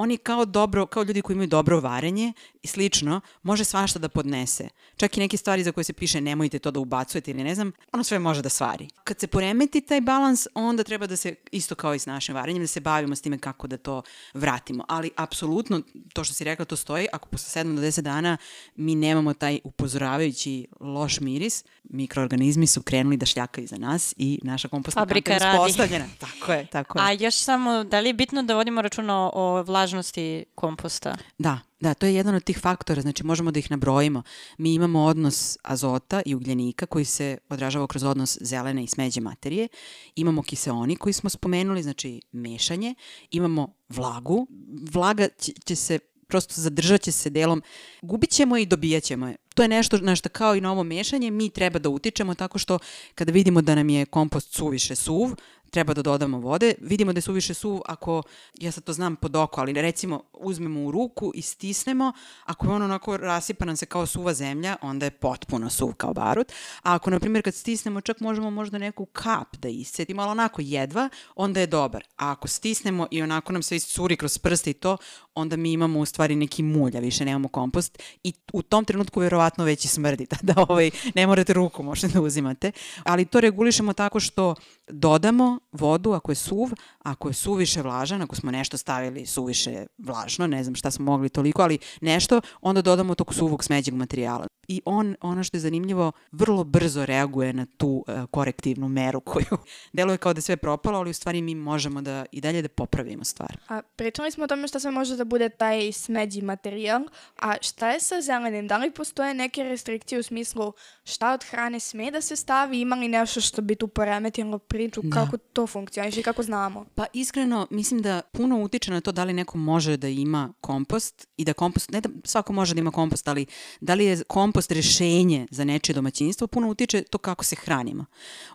oni kao dobro, kao ljudi koji imaju dobro varenje i slično, može svašta da podnese. Čak i neke stvari za koje se piše nemojte to da ubacujete ili ne znam, ono sve može da stvari. Kad se poremeti taj balans, onda treba da se, isto kao i s našim varenjem, da se bavimo s time kako da to vratimo. Ali apsolutno, to što si rekla, to stoji. Ako posle 7 do 10 dana mi nemamo taj upozoravajući loš miris, mikroorganizmi su krenuli da šljakaju za nas i naša kompostna Fabrika je uspostavljena. Tako je, tako je. A još samo, da li je bitno da vodimo računa o vlažnosti komposta? Da, Da, to je jedan od tih faktora, znači možemo da ih nabrojimo. Mi imamo odnos azota i ugljenika koji se odražava kroz odnos zelene i smeđe materije. Imamo kiseoni koji smo spomenuli, znači mešanje. Imamo vlagu. Vlaga će, se prosto zadržat će se delom, gubit ćemo i dobijat ćemo je. To je nešto na što kao i na ovo mešanje mi treba da utičemo tako što kada vidimo da nam je kompost suviše suv, treba da dodamo vode. Vidimo da je suviše suv ako, ja sad to znam pod oko, ali recimo uzmemo u ruku i stisnemo, ako je on onako rasipa nam se kao suva zemlja, onda je potpuno suv kao barut. A ako, na primjer, kad stisnemo, čak možemo možda neku kap da iscetimo, ali onako jedva, onda je dobar. A ako stisnemo i onako nam se iscuri kroz prste i to, onda mi imamo u stvari neki mulj, a više nemamo kompost i u tom trenutku verovatno već i smrdi, tada ovaj, ne morate ruku možete da uzimate, ali to regulišemo tako što dodamo vodu ako je suv, ako je suviše vlažan, ako smo nešto stavili suviše vlažno, ne znam šta smo mogli toliko, ali nešto, onda dodamo tog suvog smeđeg materijala. I on, ono što je zanimljivo, vrlo brzo reaguje na tu uh, korektivnu meru koju deluje kao da sve propalo, ali u stvari mi možemo da i dalje da popravimo stvar. A pričali smo o tome šta sve može da bude taj smeđi materijal, a šta je sa zelenim? Da li postoje neke restrikcije u smislu šta od hrane sme da se stavi, ima li nešto što bi tu poremetilo priču, da. kako to funkcioniše i kako znamo? Pa iskreno, mislim da puno utiče na to da li neko može da ima kompost i da kompost, ne da svako može da ima kompost, ali da li je kompost rešenje za nečije domaćinstvo, puno utiče to kako se hranimo,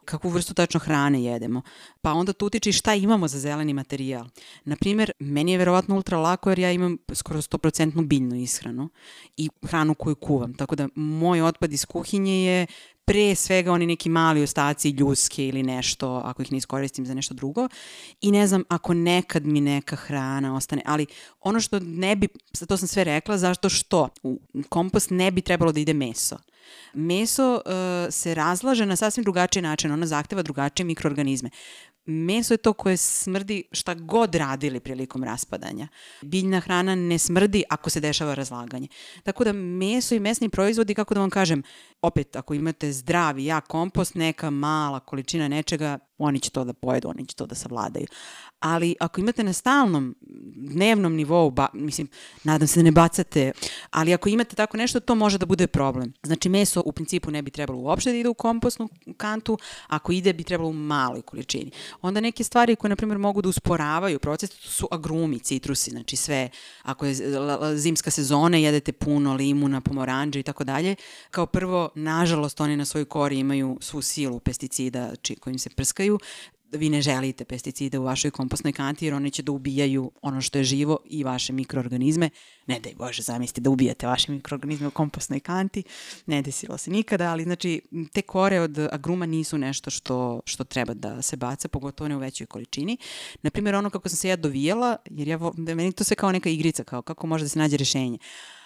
kakvu vrstu tačno hrane jedemo. Pa onda to utiče i šta imamo za zeleni materijal. Naprimer, meni je verovatno ultra lako jer ja imam skoro 100% biljnu ishranu i hranu koju kuvam. Tako da moj otpad iz kuhinje je pre svega oni neki mali ostaci ljuske ili nešto, ako ih ne iskoristim za nešto drugo. I ne znam, ako nekad mi neka hrana ostane, ali ono što ne bi, to sam sve rekla, zašto što u kompost ne bi trebalo da ide meso. Meso uh, se razlaže na sasvim drugačiji način, ono zahteva drugačije mikroorganizme meso je to koje smrdi šta god radili prilikom raspadanja. Biljna hrana ne smrdi ako se dešava razlaganje. Tako da meso i mesni proizvodi, kako da vam kažem, opet ako imate zdravi, jak kompost, neka mala količina nečega, oni će to da pojedu, oni će to da savladaju. Ali ako imate na stalnom, dnevnom nivou, ba, mislim, nadam se da ne bacate, ali ako imate tako nešto, to može da bude problem. Znači, meso u principu ne bi trebalo uopšte da ide u kompostnu kantu, ako ide bi trebalo u maloj količini. Onda neke stvari koje, na primjer, mogu da usporavaju proces, to su agrumi, citrusi, znači sve, ako je zimska sezona, jedete puno limuna, pomoranđa i tako dalje. Kao prvo, nažalost, oni na svojoj kori imaju svu silu pesticida kojim se prskaju, vi ne želite pesticide u vašoj kompostnoj kanti jer oni će da ubijaju ono što je živo i vaše mikroorganizme. Ne daj Bože, zamislite da ubijate vaše mikroorganizme u kompostnoj kanti. Ne desilo se nikada, ali znači te kore od agruma nisu nešto što, što treba da se baca, pogotovo ne u većoj količini. Naprimjer, ono kako sam se ja dovijela, jer ja, meni to sve kao neka igrica, kao kako može da se nađe rešenje.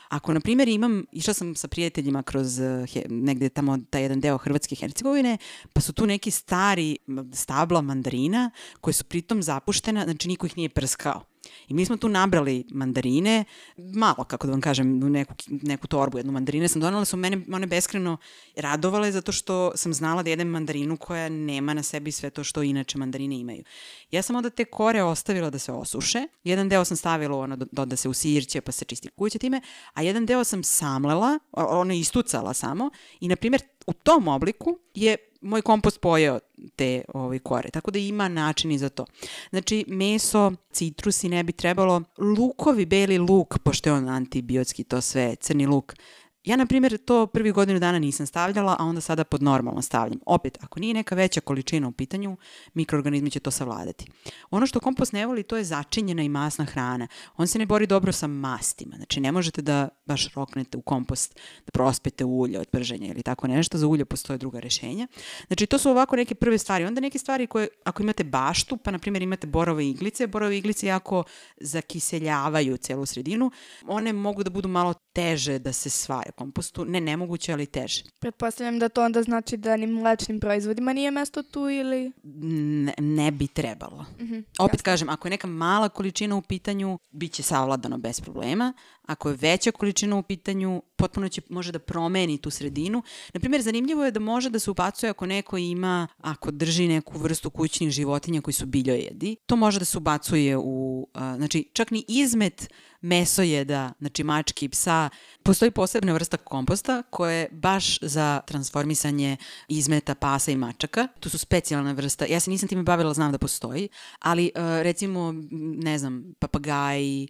Ako, na primjer, imam, išla sam sa prijateljima kroz eh, he, negde tamo taj jedan deo Hrvatske Hercegovine, pa su tu neki stari stabla mandarina koje su pritom zapuštena, znači niko ih nije prskao. I mi smo tu nabrali mandarine, malo, kako da vam kažem, neku, neku torbu, jednu mandarine sam donala, su mene one beskreno radovale zato što sam znala da jedem mandarinu koja nema na sebi sve to što inače mandarine imaju. Ja sam onda te kore ostavila da se osuše, jedan deo sam stavila ono da, da se usirće pa se čisti kuće time, a jedan deo sam samlela, ono istucala samo. I na primjer u tom obliku je moj kompost pojeo te ovaj, kore, tako da ima načini za to. Znači, meso, citrusi ne bi trebalo, lukovi, beli luk, pošto je on antibiotski, to sve, crni luk, Ja, na primjer, to prvi godinu dana nisam stavljala, a onda sada pod normalno stavljam. Opet, ako nije neka veća količina u pitanju, mikroorganizmi će to savladati. Ono što kompost ne voli, to je začinjena i masna hrana. On se ne bori dobro sa mastima. Znači, ne možete da baš roknete u kompost, da prospete ulje od prženja ili tako nešto. Za ulje postoje druga rešenja. Znači, to su ovako neke prve stvari. Onda neke stvari koje, ako imate baštu, pa, na primjer, imate borove iglice, borove iglice jako zakiseljavaju celu sredinu, one mogu da budu malo teže da se svaje kompostu. Ne nemoguće, ali teže. Pretpostavljam da to onda znači da ni mlečnim proizvodima nije mesto tu ili... Ne, ne bi trebalo. Mm -hmm, Opet jasno. kažem, ako je neka mala količina u pitanju, bit će savladano bez problema. Ako je veća količina u pitanju, potpuno će, može da promeni tu sredinu. Naprimjer, zanimljivo je da može da se ubacuje ako neko ima, ako drži neku vrstu kućnih životinja koji su biljojedi, to može da se ubacuje u, a, znači, čak ni izmet mesojeda, znači mački i psa, postoji posebna vrsta komposta koja je baš za transformisanje izmeta pasa i mačaka. To su specijalna vrsta. Ja se nisam time bavila, znam da postoji, ali recimo, ne znam, papagaji,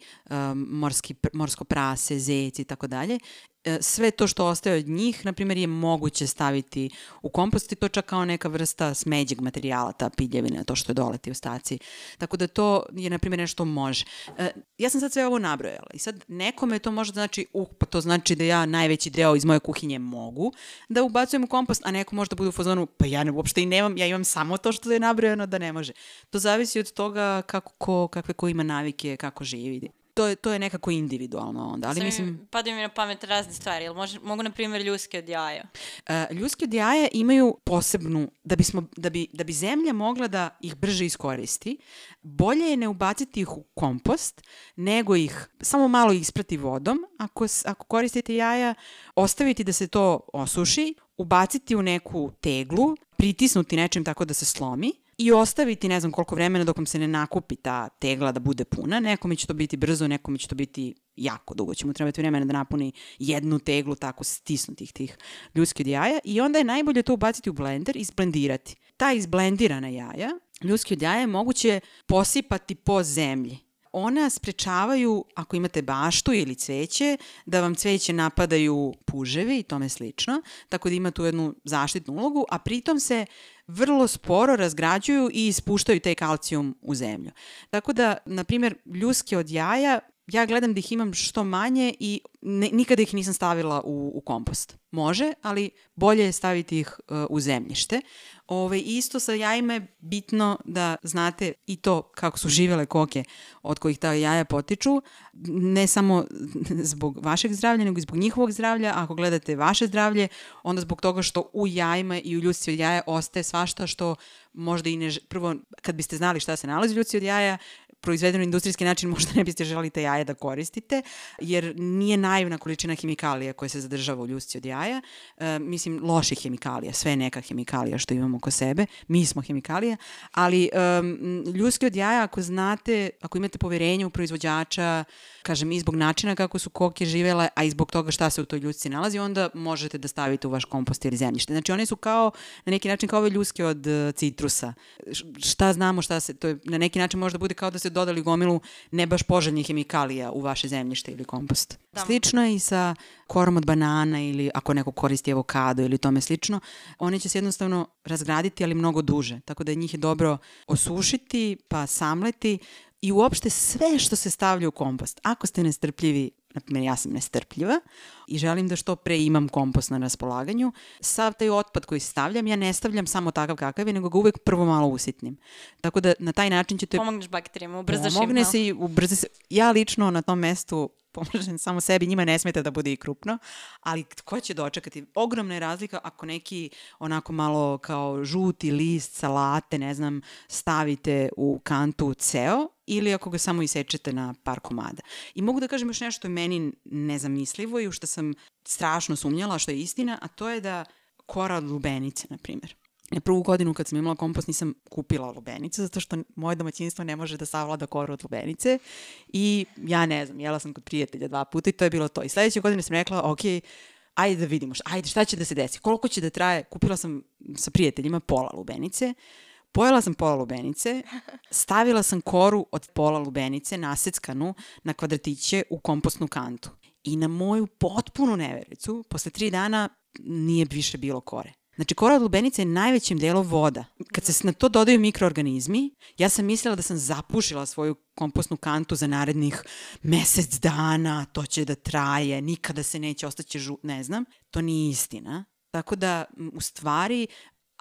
morski, morsko prase, zeci i tako dalje, E, sve to što ostaje od njih, na primjer, je moguće staviti u kompost i to čak kao neka vrsta smeđeg materijala, ta piljevina, to što je doleti u staci. Tako da to je, na primjer, nešto može. E, ja sam sad sve ovo nabrojala i sad nekome to može znači, uh, pa to znači da ja najveći deo iz moje kuhinje mogu da ubacujem u kompost, a neko možda bude u fazonu, pa ja ne, uopšte i nemam, ja imam samo to što je nabrojano da ne može. To zavisi od toga kako ko, kakve ko ima navike, kako živi to je, to je nekako individualno onda. Ali Sad mislim, mi, padaju mi na pamet razne stvari, jel može, mogu na primjer ljuske od jaja? Uh, ljudske od jaja imaju posebnu, da, bismo, da, bi, da bi zemlja mogla da ih brže iskoristi, bolje je ne ubaciti ih u kompost, nego ih samo malo isprati vodom. Ako, ako koristite jaja, ostaviti da se to osuši, ubaciti u neku teglu, pritisnuti nečim tako da se slomi i ostaviti ne znam koliko vremena dok vam se ne nakupi ta tegla da bude puna. Nekome će to biti brzo, nekome će to biti jako dugo. Će mu trebati vremena da napuni jednu teglu tako stisnutih tih ljudskih jaja i onda je najbolje to ubaciti u blender i izblendirati. Ta izblendirana jaja, ljudski jaja je moguće posipati po zemlji. Ona sprečavaju, ako imate baštu ili cveće, da vam cveće napadaju puževi i tome slično, tako da ima tu jednu zaštitnu ulogu, a pritom se vrlo sporo razgrađuju i ispuštaju taj kalcijum u zemlju. Tako da, na primjer, ljuske od jaja ja gledam da ih imam što manje i ne, nikada ih nisam stavila u, u kompost. Može, ali bolje je staviti ih uh, u zemljište. Ove, isto sa jajima je bitno da znate i to kako su živele koke od kojih ta jaja potiču, ne samo zbog vašeg zdravlja, nego i zbog njihovog zdravlja. Ako gledate vaše zdravlje, onda zbog toga što u jajima i u ljusci jaja ostaje svašta što možda i ne... Prvo, kad biste znali šta se nalazi u ljusci od jaja, proizvedeno industrijski način možda ne biste želeli te jaje da koristite, jer nije naivna količina hemikalija koja se zadržava u ljusci od jaja. E, mislim, loših hemikalija, sve neka hemikalija što imamo oko sebe, mi smo hemikalija, ali um, ljuski od jaja, ako znate, ako imate poverenje u proizvođača, kažem, i zbog načina kako su koke živele, a i zbog toga šta se u toj ljusci nalazi, onda možete da stavite u vaš kompost ili zemljište. Znači, one su kao, na neki način, kao ove ljuske od uh, citrusa. Š- Šta znamo, šta se, to je, na neki način možda bude kao da ste dodali gomilu ne baš poželjnih hemikalija u vaše zemljište ili kompost. Da. Slično je i sa korom od banana ili ako neko koristi avokado ili tome slično, one će se jednostavno razgraditi, ali mnogo duže. Tako da njih je dobro osušiti, pa samleti i uopšte sve što se stavlja u kompost. Ako ste nestrpljivi, na primjer ja sam nestrpljiva i želim da što pre imam kompost na raspolaganju, sav taj otpad koji stavljam, ja ne stavljam samo takav kakav je, nego ga uvek prvo malo usitnim. Tako da na taj način ćete Pomogneš bakterijama, ubrzaš im. Pomogne se i ubrza se. Ja lično na tom mestu pomažem samo sebi, njima ne smeta da bude i krupno, ali ko će dočekati? Ogromna je razlika ako neki onako malo kao žuti list salate, ne znam, stavite u kantu ceo ili ako ga samo isečete na par komada. I mogu da kažem još nešto je meni nezamislivo i u što sam strašno sumnjala, što je istina, a to je da kora od lubenice, na primjer. Ja prvu godinu kad sam imala kompost nisam kupila lubenice, zato što moje domaćinstvo ne može da savlada koru od lubenice i ja ne znam, jela sam kod prijatelja dva puta i to je bilo to. I sledeće godine sam rekla, ok, ajde da vidimo, šta, ajde šta će da se desi, koliko će da traje, kupila sam sa prijateljima pola lubenice, Pojela sam pola lubenice, stavila sam koru od pola lubenice naseckanu na kvadratiće u kompostnu kantu. I na moju potpunu nevericu, posle tri dana nije više bilo kore. Znači, kora od lubenice je najvećim delom voda. Kad se na to dodaju mikroorganizmi, ja sam mislila da sam zapušila svoju kompostnu kantu za narednih mesec dana, to će da traje, nikada se neće ostaće žu... Ne znam, to nije istina. Tako da, u stvari,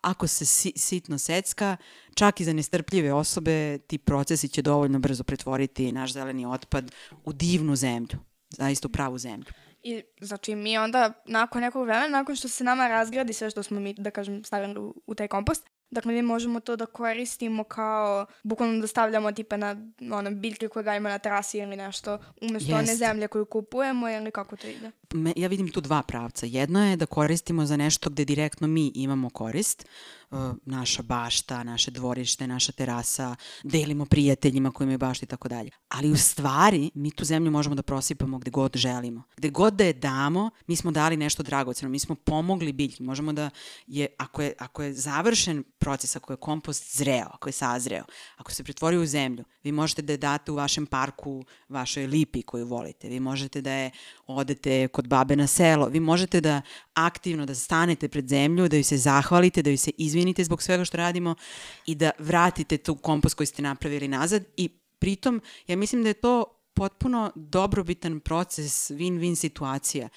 ako se si, sitno secka, čak i za nestrpljive osobe, ti procesi će dovoljno brzo pretvoriti naš zeleni otpad u divnu zemlju, zaista u pravu zemlju. I znači mi onda nakon nekog vremena, nakon što se nama razgradi sve što smo mi, da kažem, stavili u, u taj kompost, dakle mi možemo to da koristimo kao, bukvalno da stavljamo tipa na ono, biljke koje gajimo na terasi ili nešto, umesto one Jeste. zemlje koju kupujemo ili kako to ide. Me, ja vidim tu dva pravca. Jedno je da koristimo za nešto gde direktno mi imamo korist, naša bašta, naše dvorište, naša terasa, delimo prijateljima koji imaju baštu i tako dalje. Ali u stvari mi tu zemlju možemo da prosipamo gde god želimo. Gde god da je damo, mi smo dali nešto dragoceno, mi smo pomogli biljki. Možemo da je, ako je, ako je završen proces, ako je kompost zreo, ako je sazreo, ako se pretvori u zemlju, vi možete da je date u vašem parku, vašoj lipi koju volite, vi možete da je odete kod babe na selo, vi možete da aktivno da stanete pred zemlju, da joj se zahvalite, da joj se izvinite zbog svega što radimo i da vratite tu kompost koji ste napravili nazad. I pritom ja mislim da je to potpuno dobrobitan proces, win-win situacija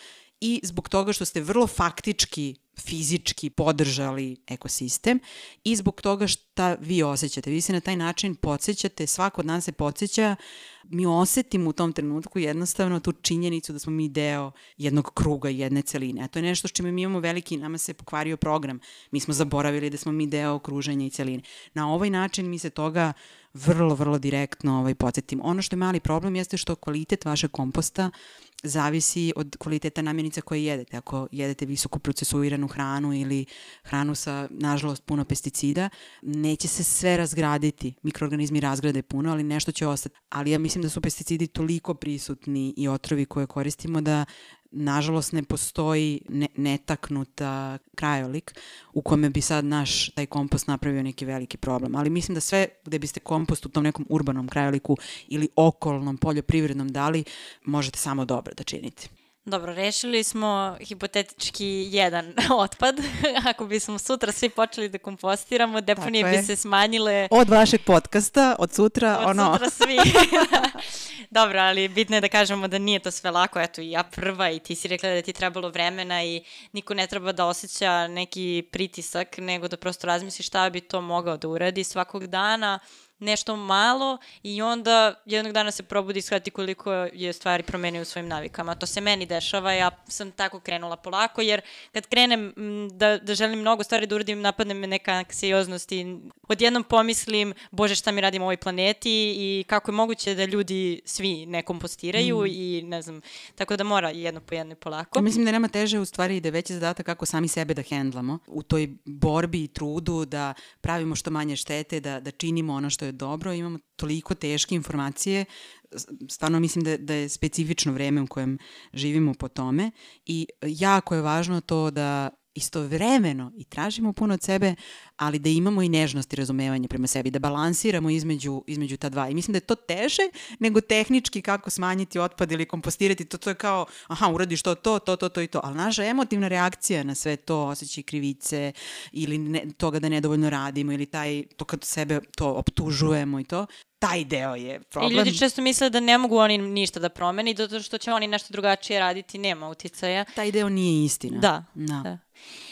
i zbog toga što ste vrlo faktički fizički podržali ekosistem i zbog toga šta vi osjećate. Vi se na taj način podsjećate, svako od nas se podsjeća, mi osetimo u tom trenutku jednostavno tu činjenicu da smo mi deo jednog kruga, jedne celine. A to je nešto s čime mi imamo veliki, nama se pokvario program. Mi smo zaboravili da smo mi deo okruženja i celine. Na ovaj način mi se toga vrlo, vrlo direktno ovaj, podsjetimo. Ono što je mali problem jeste što kvalitet vašeg komposta zavisi od kvaliteta namirnica koje jedete. Ako jedete visoko procesuiranu hranu ili hranu sa, nažalost, puno pesticida, neće se sve razgraditi. Mikroorganizmi razgrade puno, ali nešto će ostati. Ali ja mislim da su pesticidi toliko prisutni i otrovi koje koristimo da nažalost ne postoji ne, netaknuta krajolik u kome bi sad naš taj kompost napravio neki veliki problem. Ali mislim da sve gde biste kompost u tom nekom urbanom krajoliku ili okolnom poljoprivrednom dali, možete samo dobro da činite. Dobro, rešili smo hipotetički jedan otpad. Ako bismo sutra svi počeli da kompostiramo, deponije bi se smanjile... Od vašeg podcasta, od sutra, od ono... Od sutra svi. Dobro, ali bitno je da kažemo da nije to sve lako. Eto, ja prva i ti si rekla da ti trebalo vremena i niko ne treba da osjeća neki pritisak, nego da prosto razmisli šta bi to mogao da uradi svakog dana nešto malo i onda jednog dana se probudi i shvati koliko je stvari promenio u svojim navikama. To se meni dešava, ja sam tako krenula polako, jer kad krenem da, da želim mnogo stvari da uradim, napadne me neka anksioznost i odjednom pomislim, bože šta mi radim u ovoj planeti i kako je moguće da ljudi svi ne kompostiraju mm. i ne znam, tako da mora jedno po jedno polako. Ja mislim da nema teže u stvari i da je veći zadatak kako sami sebe da hendlamo u toj borbi i trudu da pravimo što manje štete, da, da činimo ono što je je dobro, imamo toliko teške informacije, stvarno mislim da, da je specifično vreme u kojem živimo po tome i jako je važno to da istovremeno i tražimo puno od sebe, ali da imamo i nežnost i razumevanje prema sebi, da balansiramo između, između ta dva. I mislim da je to teže nego tehnički kako smanjiti otpad ili kompostirati. To, to je kao, aha, uradiš to, to, to, to, to i to. Ali naša emotivna reakcija na sve to, osjećaj krivice ili ne, toga da nedovoljno radimo ili taj, to kad sebe to optužujemo i to, taj deo je problem. I ljudi često misle da ne mogu oni ništa da promeni, zato što će oni nešto drugačije raditi, nema uticaja. Taj deo nije istina. Da, da. da.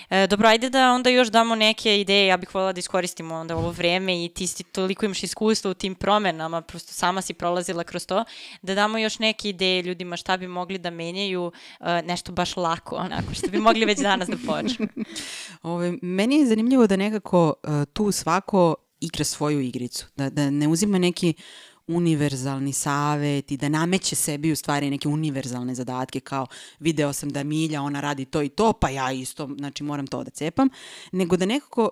E, dobro, ajde da onda još damo neke ideje, ja bih voljela da iskoristimo onda ovo vreme i ti si toliko imaš iskustva u tim promenama, prosto sama si prolazila kroz to, da damo još neke ideje ljudima šta bi mogli da menjaju uh, nešto baš lako, onako, što bi mogli već danas da počnu. Ove, meni je zanimljivo da nekako uh, tu svako igra svoju igricu, da, da ne uzima neki univerzalni savet i da nameće sebi u stvari neke univerzalne zadatke kao video sam da Milja, ona radi to i to, pa ja isto, znači moram to da cepam, nego da nekako,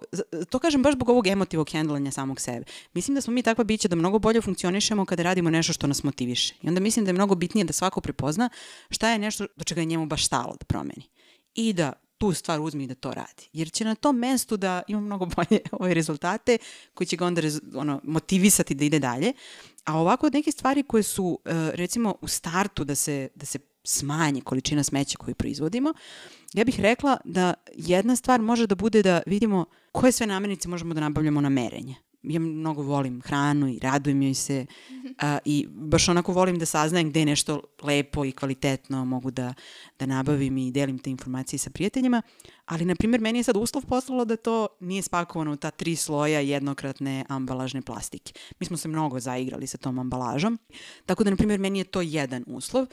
to kažem baš zbog ovog emotivog hendlanja samog sebe. Mislim da smo mi takva bića da mnogo bolje funkcionišemo kada radimo nešto što nas motiviše. I onda mislim da je mnogo bitnije da svako prepozna šta je nešto do čega je njemu baš stalo da promeni. I da tu stvar uzmi i da to radi. Jer će na tom mestu da ima mnogo bolje ove rezultate koji će ga onda ono, motivisati da ide dalje. A ovako neke stvari koje su e, recimo u startu da se, da se smanji količina smeća koju proizvodimo, ja bih rekla da jedna stvar može da bude da vidimo koje sve namirnice možemo da nabavljamo na merenje ja mnogo volim hranu i radujem joj se a, i baš onako volim da saznajem gde nešto lepo i kvalitetno mogu da, da nabavim i delim te informacije sa prijateljima, ali na primjer meni je sad uslov poslalo da to nije spakovano u ta tri sloja jednokratne ambalažne plastike. Mi smo se mnogo zaigrali sa tom ambalažom, tako da na primjer meni je to jedan uslov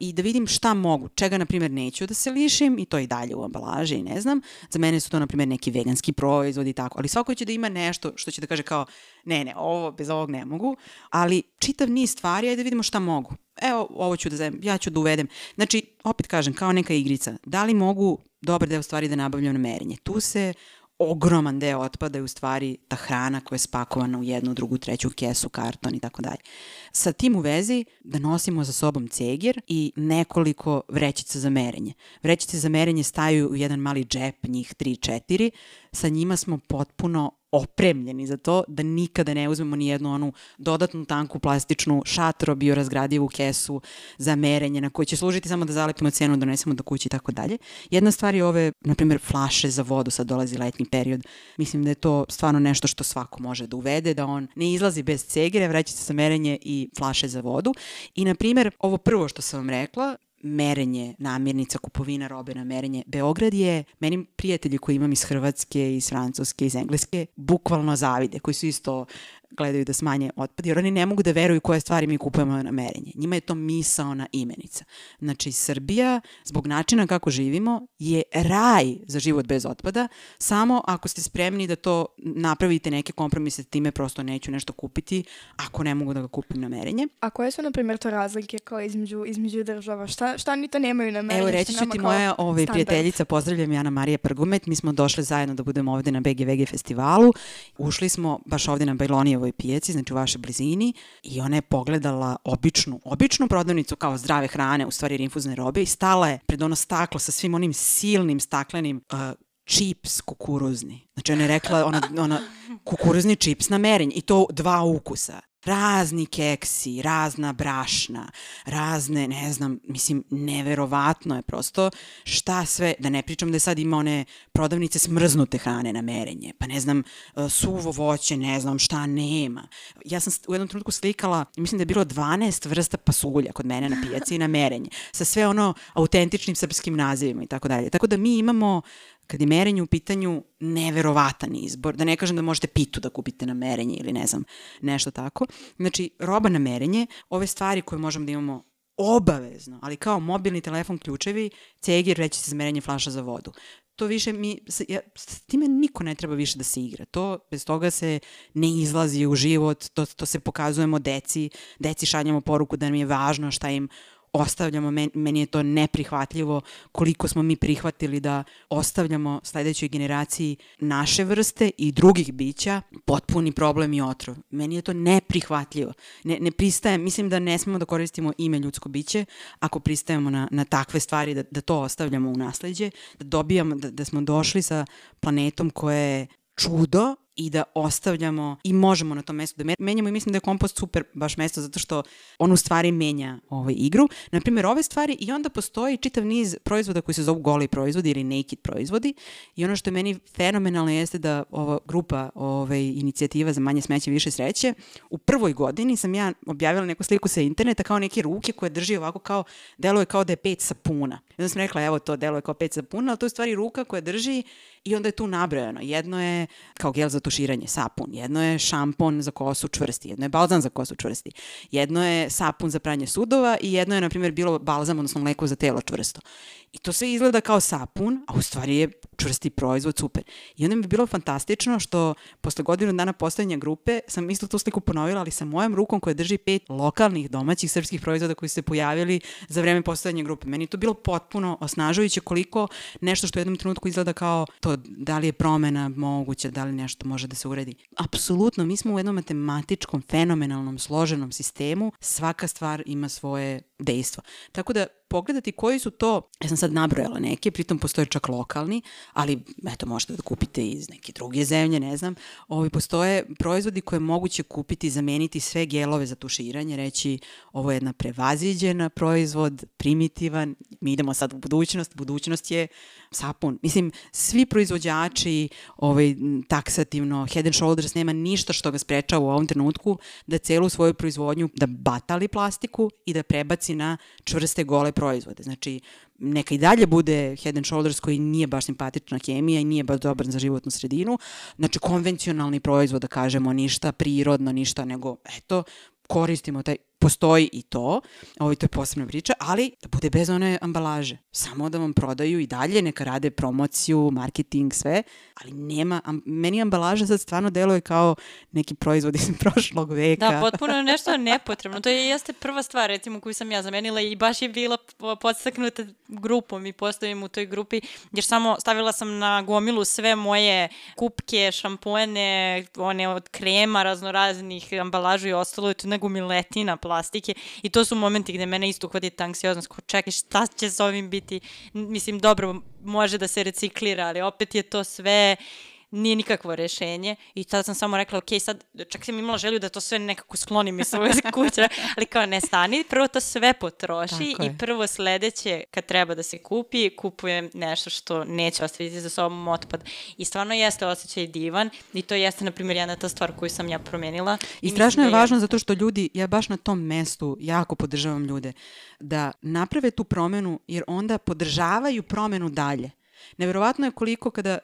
i da vidim šta mogu, čega na primjer neću da se lišim i to i dalje u ambalaži i ne znam. Za mene su to na primjer neki veganski proizvodi i tako, ali svako će da ima nešto što će da kaže kao ne, ne, ovo, bez ovog ne mogu, ali čitav niz stvari, ajde da vidimo šta mogu. Evo, ovo ću da zajem, ja ću da uvedem. Znači, opet kažem, kao neka igrica, da li mogu dobar deo stvari da nabavljam na merenje? Tu se ogroman deo otpada je u stvari ta hrana koja je spakovana u jednu, drugu, treću kesu, karton i tako dalje. Sa tim u vezi da nosimo za sobom cegir i nekoliko vrećica za merenje. Vrećice za merenje staju u jedan mali džep, njih 3-4. Sa njima smo potpuno opremljeni za to da nikada ne uzmemo ni jednu onu dodatnu tanku plastičnu šatro biorazgradivu kesu za merenje na koju će služiti samo da zalepimo cenu, donesemo do kući i tako dalje. Jedna stvar je ove, na primjer, flaše za vodu, sad dolazi letnji period. Mislim da je to stvarno nešto što svako može da uvede, da on ne izlazi bez cegire, vrećice za merenje i flaše za vodu. I, na primjer, ovo prvo što sam vam rekla, merenje namirnica, kupovina robe na merenje. Beograd je, meni prijatelji koji imam iz Hrvatske, iz Francuske, iz Engleske, bukvalno zavide, koji su isto gledaju da smanje otpad, jer oni ne mogu da veruju koje stvari mi kupujemo na merenje. Njima je to misaona imenica. Znači, Srbija, zbog načina kako živimo, je raj za život bez otpada, samo ako ste spremni da to napravite neke kompromise, time prosto neću nešto kupiti, ako ne mogu da ga kupim na merenje. A koje su, na primjer, to razlike kao između, između država? Šta, šta oni to nemaju na merenje? Evo, reći ću ti moja ovaj, prijateljica, pozdravljam Jana Marija Prgumet, mi smo došle zajedno da budemo ovde na BGVG festivalu, ušli smo baš ovde na Bajlonijevo Ivoj pijaci, znači u vašoj blizini, i ona je pogledala običnu, običnu prodavnicu kao zdrave hrane, u stvari rinfuzne robe, i stala je pred ono staklo sa svim onim silnim staklenim uh, čips kukuruzni. Znači ona je rekla ona, ona kukuruzni čips na merenj i to dva ukusa razni keksi, razna brašna, razne, ne znam, mislim, neverovatno je prosto šta sve, da ne pričam da je sad ima one prodavnice smrznute hrane na merenje, pa ne znam, e, suvo voće, ne znam šta nema. Ja sam u jednom trenutku slikala, mislim da je bilo 12 vrsta pasulja kod mene na pijaci i na merenje, sa sve ono autentičnim srpskim nazivima i tako dalje. Tako da mi imamo kad je merenje u pitanju neverovatan izbor, da ne kažem da možete pitu da kupite na merenje ili ne znam, nešto tako. Znači, roba na merenje, ove stvari koje možemo da imamo obavezno, ali kao mobilni telefon, ključevi, cegir, reći se merenje flaša za vodu. To više mi, ja, s time niko ne treba više da se igra. To, bez toga se ne izlazi u život, to, to se pokazujemo deci, deci šaljamo poruku da nam je važno šta im ostavljamo, meni je to neprihvatljivo koliko smo mi prihvatili da ostavljamo sledećoj generaciji naše vrste i drugih bića potpuni problem i otrov. Meni je to neprihvatljivo. Ne, ne pristajem, mislim da ne smemo da koristimo ime ljudsko biće ako pristajemo na, na takve stvari, da, da to ostavljamo u nasledđe, da dobijamo, da, da smo došli sa planetom koja je čudo i da ostavljamo i možemo na tom mestu da menjamo i mislim da je kompost super baš mesto zato što on u stvari menja ovaj igru. Naprimjer, ove stvari i onda postoji čitav niz proizvoda koji se zovu goli proizvodi ili naked proizvodi i ono što je meni fenomenalno jeste da ova grupa ovaj, inicijativa za manje smeće više sreće u prvoj godini sam ja objavila neku sliku sa interneta kao neke ruke koje drži ovako kao, deluje kao da je pet sapuna. Onda sam rekla, evo to deluje kao pet sapuna, ali to je stvari ruka koja drži i onda je tu nabrojano. Jedno je kao gel za tuširanje, sapun. Jedno je šampon za kosu čvrsti. Jedno je balzam za kosu čvrsti. Jedno je sapun za pranje sudova i jedno je, na primjer, bilo balzam, odnosno mleko za telo čvrsto. I to sve izgleda kao sapun, a u stvari je čvrsti proizvod, super. I onda mi je bilo fantastično što posle godinu dana postojanja grupe sam isto tu sliku ponovila, ali sa mojom rukom koja drži pet lokalnih domaćih srpskih proizvoda koji su se pojavili za vreme postojanja grupe. Meni je to bilo potpuno osnažujuće koliko nešto što u jednom trenutku izgleda kao to da li je promena moguća, da li nešto može da se uredi. Apsolutno, mi smo u jednom matematičkom, fenomenalnom, složenom sistemu, svaka stvar ima svoje dejstvo. Tako da pogledati koji su to, ja sam sad nabrojala neke, pritom postoje čak lokalni, ali eto možete da kupite iz neke druge zemlje, ne znam. Ovi postoje proizvodi koje je moguće kupiti, zameniti sve gelove za tuširanje, reći ovo je jedna prevaziđena proizvod, primitivan, mi idemo sad u budućnost, budućnost je sapun. Mislim, svi proizvođači ovaj, taksativno, Head and Shoulders nema ništa što ga sprečava u ovom trenutku da celu svoju proizvodnju da batali plastiku i da prebaci na čvrste gole proizvode. Znači, neka i dalje bude Head and Shoulders koji nije baš simpatična hemija i nije baš dobar za životnu sredinu. Znači, konvencionalni proizvod, da kažemo, ništa prirodno, ništa, nego, eto, koristimo taj postoji i to, ovo to je posebna priča, ali da bude bez one ambalaže. Samo da vam prodaju i dalje, neka rade promociju, marketing, sve, ali nema, am, meni ambalaža sad stvarno deluje kao neki proizvod iz prošlog veka. Da, potpuno nešto nepotrebno. To je jeste prva stvar, recimo, koju sam ja zamenila i baš je bila podstaknuta grupom i postojim u toj grupi, jer samo stavila sam na gomilu sve moje kupke, šampone, one od krema raznoraznih, ambalažu i ostalo, je to na gomiletina plastike i to su momenti gde mene isto hvati ta anksioznost, ko čekaj šta će s ovim biti, mislim dobro, može da se reciklira, ali opet je to sve nije nikakvo rešenje i tada sam samo rekla, ok, sad čak sam imala želju da to sve nekako sklonim iz svoje kuće, ali kao ne stani, prvo to sve potroši i prvo sledeće kad treba da se kupi, kupujem nešto što neće ostaviti za sobom otpad. I stvarno jeste osjećaj divan i to jeste, na primjer, jedna ta stvar koju sam ja promenila. I, I strašno je da važno zato što ljudi, ja baš na tom mestu jako podržavam ljude, da naprave tu promenu jer onda podržavaju promenu dalje. Neverovatno je koliko kada,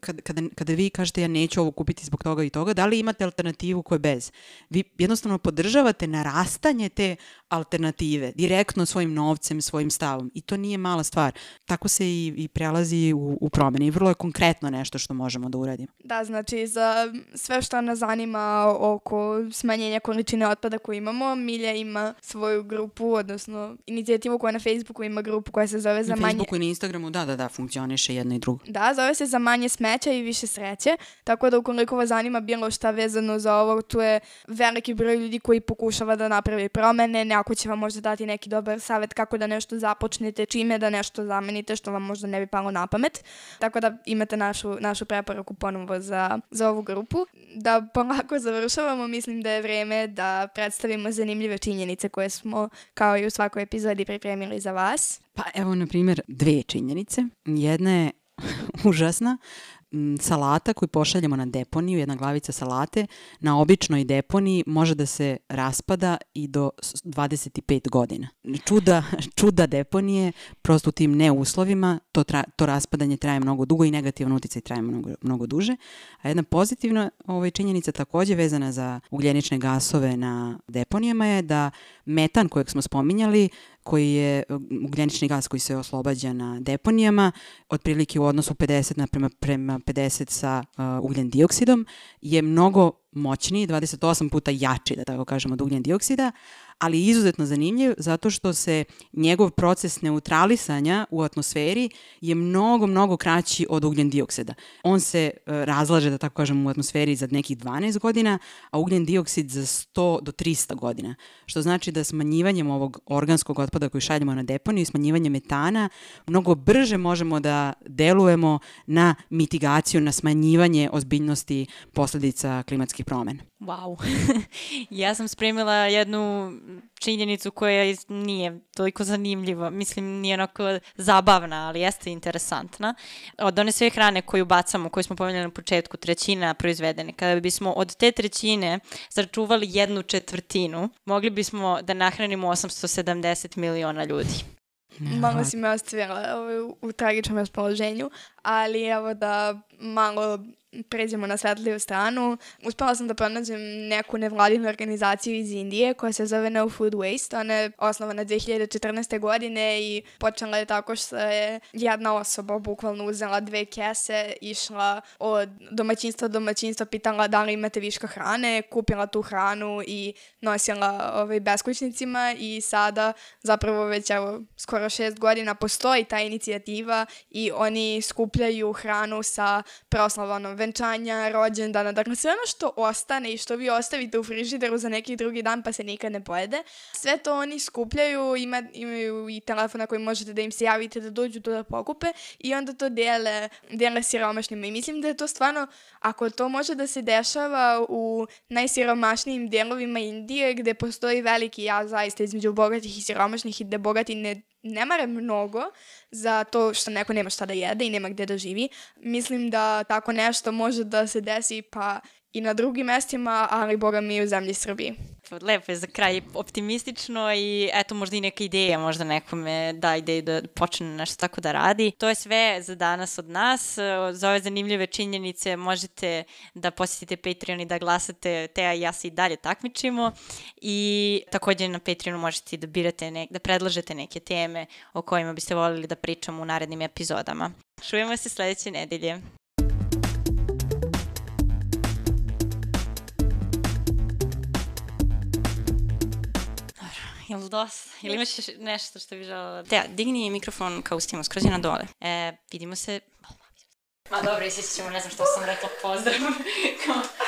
kada, kada, kada vi kažete ja neću ovo kupiti zbog toga i toga, da li imate alternativu koja je bez? Vi jednostavno podržavate narastanje te alternative direktno svojim novcem, svojim stavom i to nije mala stvar. Tako se i, i prelazi u, u promene i vrlo je konkretno nešto što možemo da uradimo. Da, znači za sve što nas zanima oko smanjenja količine otpada koju imamo, Milja ima svoju grupu, odnosno inicijativu koja na Facebooku ima grupu koja se zove za manje... Na Facebooku i na Instagramu, da, da, da, funkcioniše jedno i drugo. Da, zove se za manje smeća i više sreće, tako da ukoliko vas zanima bilo šta vezano za ovo, tu je veliki broj ljudi koji pokušava da napravi promene, ne ako će vam možda dati neki dobar savet kako da nešto započnete, čime da nešto zamenite što vam možda ne bi palo na pamet. Tako da imate našu, našu preporuku ponovo za, za ovu grupu. Da polako završavamo, mislim da je vreme da predstavimo zanimljive činjenice koje smo kao i u svakoj epizodi pripremili za vas. Pa evo, na primjer, dve činjenice. Jedna je užasna salata koju pošaljemo na deponiju, jedna glavica salate, na običnoj deponiji može da se raspada i do 25 godina. Čuda, čuda deponije, prosto u tim neuslovima, to, tra, to raspadanje traje mnogo dugo i negativan uticaj traje mnogo, mnogo duže. A jedna pozitivna ovaj, činjenica takođe vezana za ugljenične gasove na deponijama je da metan kojeg smo spominjali koji je ugljenični gas koji se oslobađa na deponijama, otprilike u odnosu 50 na prema, prema 50 sa uh, ugljen dioksidom, je mnogo moćniji, 28 puta jači, da tako kažemo, od ugljen dioksida, ali izuzetno zanimljiv zato što se njegov proces neutralisanja u atmosferi je mnogo, mnogo kraći od ugljen dioksida. On se uh, razlaže, da tako kažem, u atmosferi za nekih 12 godina, a ugljen dioksid za 100 do 300 godina. Što znači da smanjivanjem ovog organskog otpada koji šaljemo na deponiju i smanjivanjem metana mnogo brže možemo da delujemo na mitigaciju, na smanjivanje ozbiljnosti posledica klimatskih promena. Wow. ja sam spremila jednu činjenicu koja nije toliko zanimljiva, mislim nije onako zabavna, ali jeste interesantna. Od one sve hrane koju bacamo, koju smo pomenuli na početku, trećina proizvedene, kada bismo od te trećine zaračuvali jednu četvrtinu, mogli bismo da nahranimo 870 miliona ljudi. Malo si me ostavila u, u tragičnom raspoloženju, ali evo da malo pređemo na svetliju stranu, uspela sam da pronađem neku nevladinu organizaciju iz Indije koja se zove No Food Waste. Ona je osnovana 2014. godine i počela je tako što je jedna osoba bukvalno uzela dve kese, išla od domaćinstva do domaćinstva, pitala da li imate viška hrane, kupila tu hranu i nosila ovaj, beskućnicima i sada zapravo već evo, skoro šest godina postoji ta inicijativa i oni skupljaju hranu sa proslavanom venčanja, rođendana, dakle sve ono što ostane i što vi ostavite u frižideru za neki drugi dan pa se nikad ne pojede, sve to oni skupljaju, ima, imaju i telefona koji možete da im se javite da dođu to da pokupe i onda to dele, dele siromašnjima i mislim da je to stvarno, ako to može da se dešava u najsiromašnijim delovima Indije gde postoji veliki jaz zaista između bogatih i siromašnih i gde bogati ne ne mare mnogo za to što neko nema šta da jede i nema gde da živi. Mislim da tako nešto može da se desi pa i na drugim mestima, ali boga mi u zemlji Srbiji lepo je za kraj optimistično i eto možda i neka ideja, možda nekome da ideju da počne nešto tako da radi. To je sve za danas od nas. Za ove zanimljive činjenice možete da posjetite Patreon i da glasate, Teja i ja se i dalje takmičimo i takođe na Patreonu možete da birate, ne, da predlažete neke teme o kojima biste volili da pričamo u narednim epizodama. Čujemo se sledeće nedelje. Jel dosta? Ili imaš nešto što bi želala? Te, digni mikrofon kao ustimo, skroz na dole. E, vidimo se... Ma dobro, i svi ćemo, ne znam što sam rekla, pozdrav.